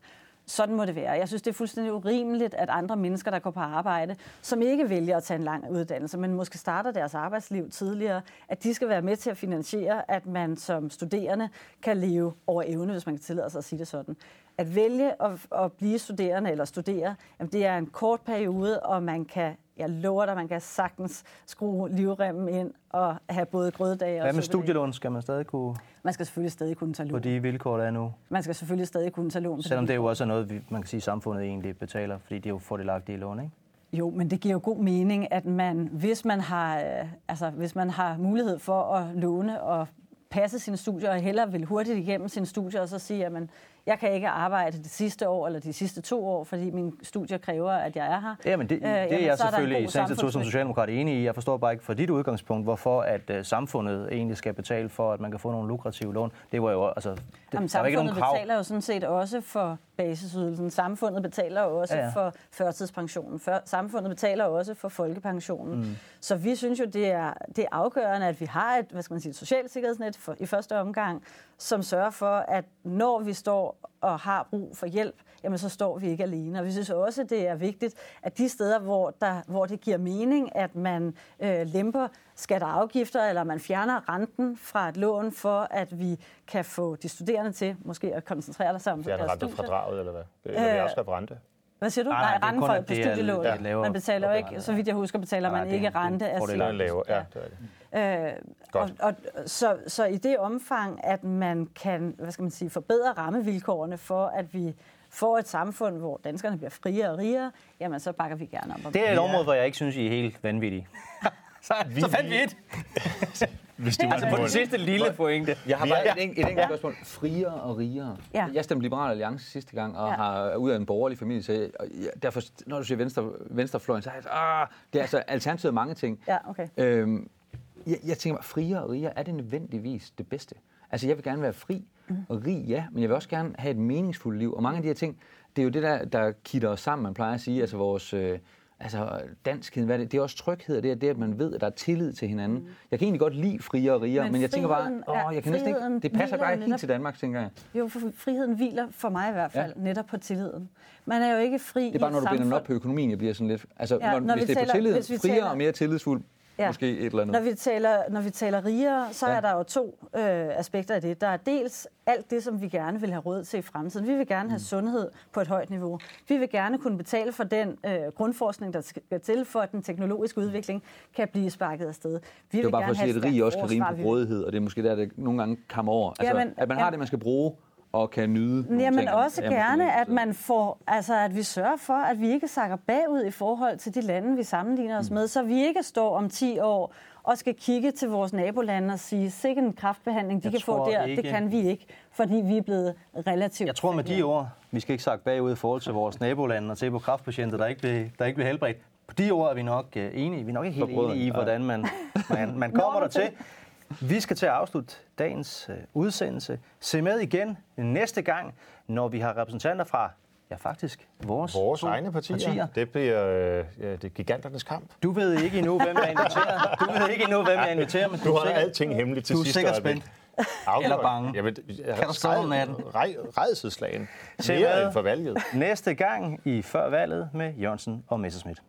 Sådan må det være. Jeg synes, det er fuldstændig urimeligt, at andre mennesker, der går på arbejde, som ikke vælger at tage en lang uddannelse, men måske starter deres arbejdsliv tidligere, at de skal være med til at finansiere, at man som studerende kan leve over evne, hvis man kan tillade sig at sige det sådan. At vælge at, at blive studerende eller studere, jamen det er en kort periode, og man kan jeg lover dig, man kan sagtens skrue livremmen ind og have både grøddage og Hvad med studielån? Skal man stadig kunne... Man skal selvfølgelig stadig kunne tage lån. På de vilkår, der er nu? Man skal selvfølgelig stadig kunne tage lån. Selvom det jo også er noget, man kan sige, samfundet egentlig betaler, fordi det er jo fordelagtige lån, ikke? Jo, men det giver jo god mening, at man, hvis man har, øh, altså, hvis man har mulighed for at låne og passe sine studier, og hellere vil hurtigt igennem sine studier, og så sige, at man, jeg kan ikke arbejde det sidste år eller de sidste to år, fordi min studier kræver, at jeg er her. Ja, men det, øh, det er jamen, jeg selvfølgelig i sagens som socialdemokrat enig i. Jeg forstår bare ikke fra dit udgangspunkt, hvorfor at uh, samfundet egentlig skal betale for, at man kan få nogle lukrative lån. Det var jo altså... Jamen, samfundet krav. betaler jo sådan set også for basisydelsen. Samfundet betaler også ja, ja. for førtidspensionen. Før, samfundet betaler også for folkepensionen. Mm. Så vi synes jo, det er, det er afgørende, at vi har et, hvad skal man sige, et socialt sikkerhedsnet for, i første omgang, som sørger for, at når vi står og har brug for hjælp, jamen så står vi ikke alene. Og vi synes også, det er vigtigt, at de steder, hvor, der, hvor det giver mening, at man øh, lemper skatter og afgifter, eller man fjerner renten fra et lån, for at vi kan få de studerende til måske at koncentrere sig om deres studier. Fjerner rentefordraget, eller hvad? Eller øh, også rente? Hvad siger du? Nej, nej renten for, på studielån. Ja. Man betaler jo ikke, så vidt jeg husker, betaler man ikke rente af sin... lavere, ja, det er det. Øh, og, og, så, så i det omfang, at man kan hvad skal man sige, forbedre rammevilkårene for, at vi får et samfund, hvor danskerne bliver friere og rigere, jamen så bakker vi gerne op om det. Det er et område, hvor jeg ikke synes, I er helt vanvittige. *laughs* så, vi, så fandt vi et. *laughs* Hvis det var altså på den sidste lille pointe. Jeg har bare et, et enkelt ja. spørgsmål. Friere og rigere. Ja. Jeg stemte Liberal Alliance sidste gang, og ja. har ud af en borgerlig familie, så jeg, derfor, når du siger venstre, venstrefløjen, så er jeg, ah, det er altså alternativet mange ting. Ja, okay. Øhm, jeg, jeg tænker mig, friere og rigere, er det nødvendigvis det bedste? Altså, jeg vil gerne være fri og rig, ja, men jeg vil også gerne have et meningsfuldt liv. Og mange af de her ting, det er jo det, der, der kitter os sammen, man plejer at sige, altså vores... Øh, altså danskheden, hvad er det? det er også tryghed, det er det, at man ved, at der er tillid til hinanden. Mm. Jeg kan egentlig godt lide friere og rigere, men, men jeg tænker bare, åh, jeg kan næsten ikke, det passer bare helt til Danmark, tænker jeg. Jo, for friheden hviler for mig i hvert fald ja. netop på tilliden. Man er jo ikke fri Det er bare, når du binder op på økonomien, jeg bliver sådan lidt, altså ja, når, når hvis det er på tillid, friere taler... og mere tillidsfuld, ja. måske et eller andet. Når vi taler, når vi taler rigere, så ja. er der jo to øh, aspekter af det. Der er dels alt det, som vi gerne vil have råd til i fremtiden. Vi vil gerne have mm. sundhed på et højt niveau. Vi vil gerne kunne betale for den øh, grundforskning, der skal til, for at den teknologiske udvikling kan blive sparket afsted. Vi det er bare for at sige, at rig også kan rime på rådighed, og det er måske der, det nogle gange kommer over. Altså, Jamen, at man har ja. det, man skal bruge, og kan nyde Jamen ting. også Jamen, gerne, at man får, altså at vi sørger for, at vi ikke sakker bagud i forhold til de lande, vi sammenligner os mm. med, så vi ikke står om 10 år og skal kigge til vores nabolande og sige, sikkert en kraftbehandling, de jeg kan få der, ikke. det kan vi ikke, fordi vi er blevet relativt... Jeg tror med de ord, vi skal ikke sakke bagud i forhold til vores nabolande og se på kraftpatienter, der ikke bliver, der ikke bliver helbredt. På de ord er vi nok uh, enige. Vi er nok ikke helt enige i, hvordan man, *laughs* man, man kommer der til. Vi skal til at afslutte dagens uh, udsendelse. Se med igen næste gang, når vi har repræsentanter fra Ja, faktisk. Vores, vores egne partier. partier. Det bliver øh, ja, det giganternes kamp. Du ved ikke endnu, hvem jeg inviterer. Du ved ikke endnu, hvem jeg inviterer, men du, du har sikkert, alting hemmeligt til sidst. Du er sikkert spændt. Eller bange. Jamen, kan du stå om natten? Redselslagen. Mere end for valget. Næste gang i Før valget med Jørgensen og Messerschmidt.